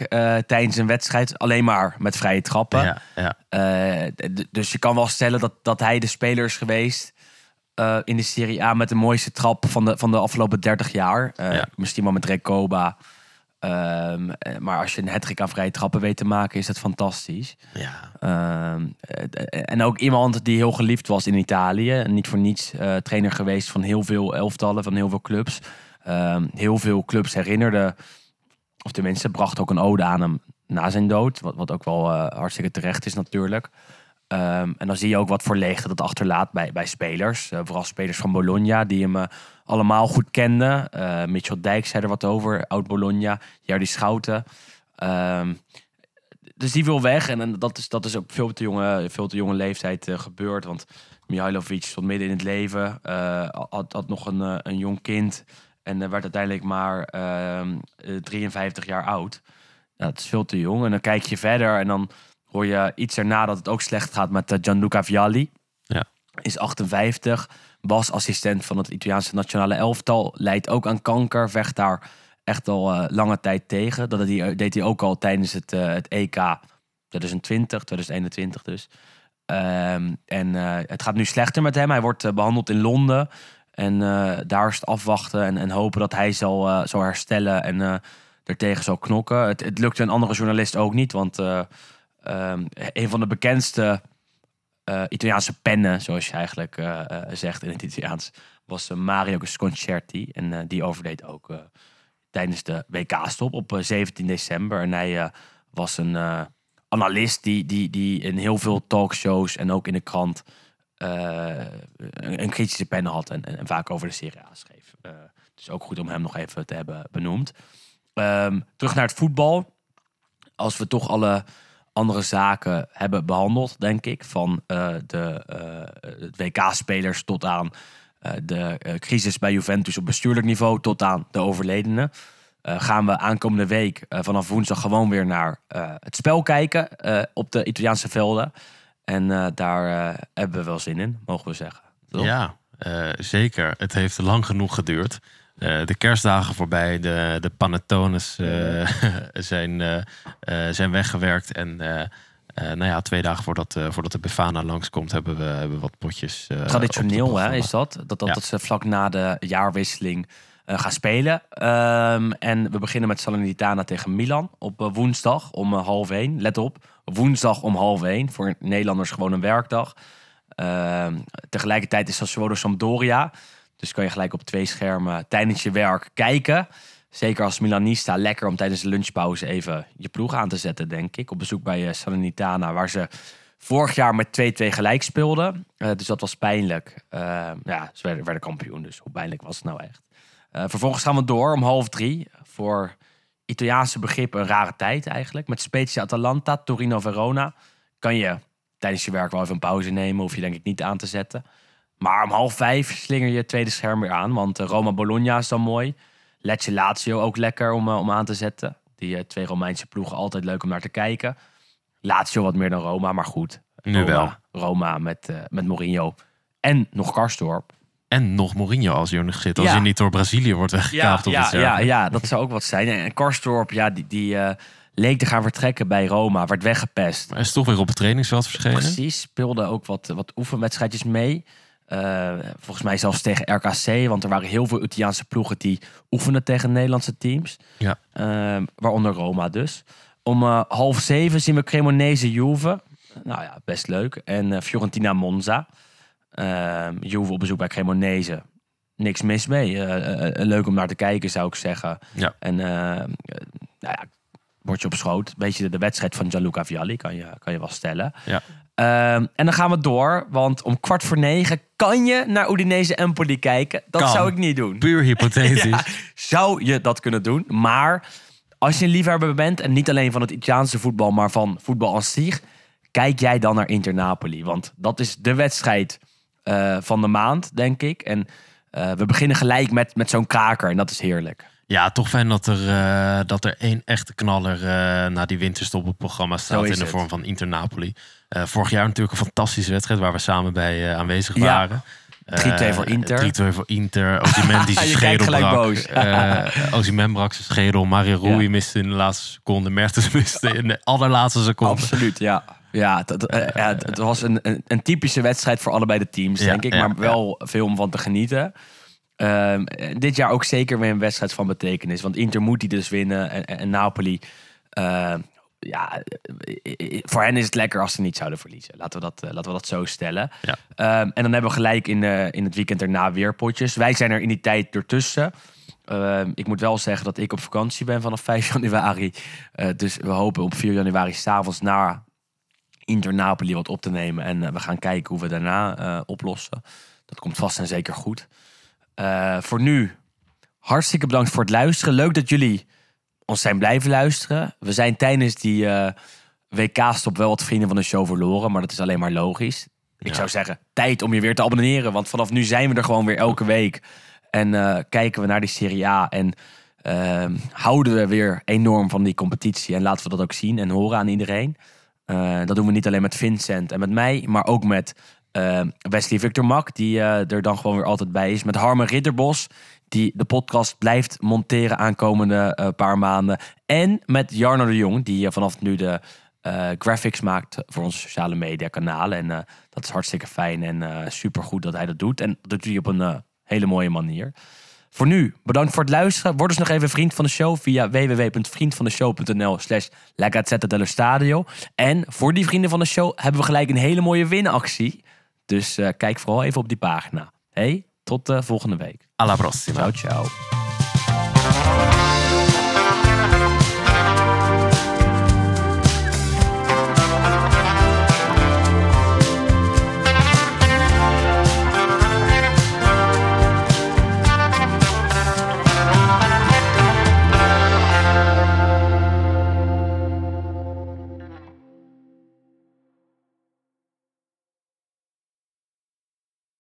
tijdens een wedstrijd. Alleen maar met vrije trappen. ja, ja, dus je kan wel stellen dat, dat hij de speler is geweest in de Serie A met de mooiste trap van de, van de afgelopen 30 jaar. Ja. Misschien wel met Recoba. Ehm, eh, maar als je een hat aan vrije trappen weet te maken, is dat fantastisch. ja. Ehm, eh, en ook iemand die heel geliefd was in Italië. Niet voor niets eh, trainer geweest van heel veel elftallen, van heel veel clubs. Ehm, heel veel clubs herinnerden, of tenminste brachten ook een ode aan hem na zijn dood. Wat, wat ook wel eh, hartstikke terecht is natuurlijk. Ehm, en dan zie je ook wat voor leegte dat achterlaat bij, bij spelers. Eh, vooral spelers van Bologna, die hem eh, allemaal goed kenden. Eh Mitchell Dijk zei er wat over, oud Bologna. Jardy Schouten. Ehm, dus die wil weg. En, en dat, is, dat is op veel te jonge, veel te jonge leeftijd gebeurd. Want Mihailovic stond midden in het leven. had, had nog een, een jong kind. En werd uiteindelijk maar ehm, eh, 53 jaar oud. Dat is veel te jong. En dan kijk je verder en dan hoor je iets erna dat het ook slecht gaat met eh, Gianluca Vialli. Ja. Is 58, was assistent van het Italiaanse nationale elftal. Leidt ook aan kanker, vecht daar echt al eh, lange tijd tegen. Dat deed hij, deed hij ook al tijdens het, eh, het EK 2020, 2021 dus. Ehm, en eh, het gaat nu slechter met hem. Hij wordt eh, behandeld in Londen. En eh, daar is het afwachten en, en hopen dat hij zal, eh, zal herstellen en eh er tegen zal knokken. Het, het lukte een andere journalist ook niet, want ehm, een van de bekendste eh, Italiaanse pennen, zoals je eigenlijk eh, eh, zegt in het Italiaans, was Mario Sconcerti. En die overleed ook tijdens de WK-stop op eh, 17 december. En hij was een analist die, die, die in heel veel talkshows en ook in de krant een, een kritische pen had en, en, vaak over de Serie A schreef. Dus ook goed om hem nog even te hebben benoemd. Ehm, terug naar het voetbal. Als we toch alle andere zaken hebben behandeld, denk ik. Van eh, de eh, WK-spelers tot aan eh, de crisis bij Juventus op bestuurlijk niveau, tot aan de overledenen. Gaan we aankomende week vanaf woensdag gewoon weer naar het spel kijken op de Italiaanse velden. En daar hebben we wel zin in, mogen we zeggen. Ja, zeker. Het heeft lang genoeg geduurd. Eh, de kerstdagen voorbij, de, de panettones eh, zijn, eh, zijn weggewerkt. En nou ja, twee dagen voordat, voordat de Befana langskomt, hebben we, hebben wat potjes. Traditioneel hè, is dat. Dat, dat, Ja. dat ze vlak na de jaarwisseling gaan spelen. Ehm, en we beginnen met Salernitana tegen Milan op woensdag om half één. Let op, woensdag om half één. Voor Nederlanders gewoon een werkdag. Ehm, tegelijkertijd is Sassuolo Sampdoria. Dus kan je gelijk op twee schermen tijdens je werk kijken. Zeker als Milanista lekker om tijdens de lunchpauze even je ploeg aan te zetten, denk ik. Op bezoek bij eh, Salernitana, waar ze vorig jaar met 2-2 gelijk speelden. Eh, dus dat was pijnlijk. Eh, ja, ze werden, werden kampioen, dus hoe pijnlijk was het nou echt? Eh, vervolgens gaan we door om half drie. Voor Italiaanse begrip een rare tijd eigenlijk. Met Spezia Atalanta, Torino Verona. Kan je tijdens je werk wel even een pauze nemen. Hoef je denk ik niet aan te zetten. Maar om half vijf slinger je het tweede scherm weer aan. Want eh, Roma Bologna is dan mooi. Lecce Lazio ook lekker om, eh, om aan te zetten. Die eh, twee Romeinse ploegen altijd leuk om naar te kijken. Lazio wat meer dan Roma, maar goed. Nu Roma, wel. Roma met, met Mourinho. En nog Karsdorp. En nog Mourinho als hij er nog zit. Als Ja. hij niet door Brazilië wordt weggekaapt ja, ja, ja, dat zou ook wat zijn. En Karsdorp, ja, die, die leek te gaan vertrekken bij Roma. Werd weggepest. Hij is toch weer op het trainingsveld verschenen. Precies, speelde ook wat, wat oefenwedstrijdjes mee. Eh, volgens mij zelfs tegen RKC, want er waren heel veel Italiaanse ploegen die oefenden tegen Nederlandse teams. Ja. Eh, waaronder Roma dus. Om eh, half zeven zien we Cremonese Juve. Nou ja, best leuk. En Fiorentina Monza. Ehm Juve op bezoek bij Cremonese. Niks mis mee. Leuk om naar te kijken, zou ik zeggen. Ja. En nou ja, word je op schoot. Beetje de, de wedstrijd van Gianluca Vialli, kan je, kan je wel stellen. Ja. Ehm, en dan gaan we door, want om kwart voor negen kan je naar Udinese Empoli kijken. Dat Kan. zou ik niet doen. Puur hypothetisch. Ja, zou je dat kunnen doen? Maar als je een liefhebber bent en niet alleen van het Italiaanse voetbal, maar van voetbal als zich, kijk jij dan naar Inter Napoli. Want dat is de wedstrijd eh, van de maand, denk ik. En eh, we beginnen gelijk met, met zo'n kraker en dat is heerlijk. Ja, toch fijn dat er, eh, dat er één echte knaller eh, na die winterstop op het programma staat in de het. vorm van Inter Napoli. Eh, vorig jaar natuurlijk een fantastische wedstrijd waar we samen bij aanwezig Ja. waren. 3-2 voor Inter. 3-2 voor Inter. Osimhen die zijn schedel brak. boos. Osimhen brak zijn schedel. Mario Rui Ja. miste in de laatste seconde. Mertens miste in de allerlaatste seconde. Absoluut, ja. Ja, eh, ja, het, was een, een, een typische wedstrijd voor allebei de teams, Ja, denk ik. maar wel veel om van te genieten. Ehm, dit jaar ook zeker weer een wedstrijd van betekenis. Want Inter moet die dus winnen. En, en- en Napoli, ehm, ja, eh, voor hen is het lekker als ze niet zouden verliezen. Laten we dat, eh, laten we dat zo stellen. Ja. Ehm, en dan hebben we gelijk in, eh, in het weekend erna weer potjes. Wij zijn er in die tijd ertussen. Ik moet wel zeggen dat ik op vakantie ben vanaf 5 januari. Eh, dus we hopen op 4 januari s'avonds naar Inter Napoli wat op te nemen. En eh, we gaan kijken hoe we daarna eh, oplossen. Dat komt vast en zeker goed. Eh, voor nu, hartstikke bedankt voor het luisteren. Leuk dat jullie ons zijn blijven luisteren. We zijn tijdens die eh, WK-stop wel wat vrienden van de show verloren. Maar dat is alleen maar logisch. Ik Ja. zou zeggen, tijd om je weer te abonneren. Want vanaf nu zijn we er gewoon weer elke week. En eh, kijken we naar die Serie A. En ehm, houden we weer enorm van die competitie. En laten we dat ook zien en horen aan iedereen. Dat doen we niet alleen met Vincent en met mij, maar ook met eh, Wesley Victor Mak, die eh, er dan gewoon weer altijd bij is. Met Harmen Ridderbos, die de podcast blijft monteren aankomende eh, paar maanden. En met Jarno de Jong, die eh, vanaf nu de graphics maakt voor onze sociale media kanalen. En dat is hartstikke fijn en eh supergoed dat hij dat doet. En dat doet hij op een hele mooie manier. Voor nu, bedankt voor het luisteren. Word dus nog even vriend van de show via www.vriendvandeshow.nl slash La. En voor die vrienden van de show hebben we gelijk een hele mooie winactie. Dus eh, kijk vooral even op die pagina. Hey, tot de volgende week. Alla prossima. Ciao, ciao.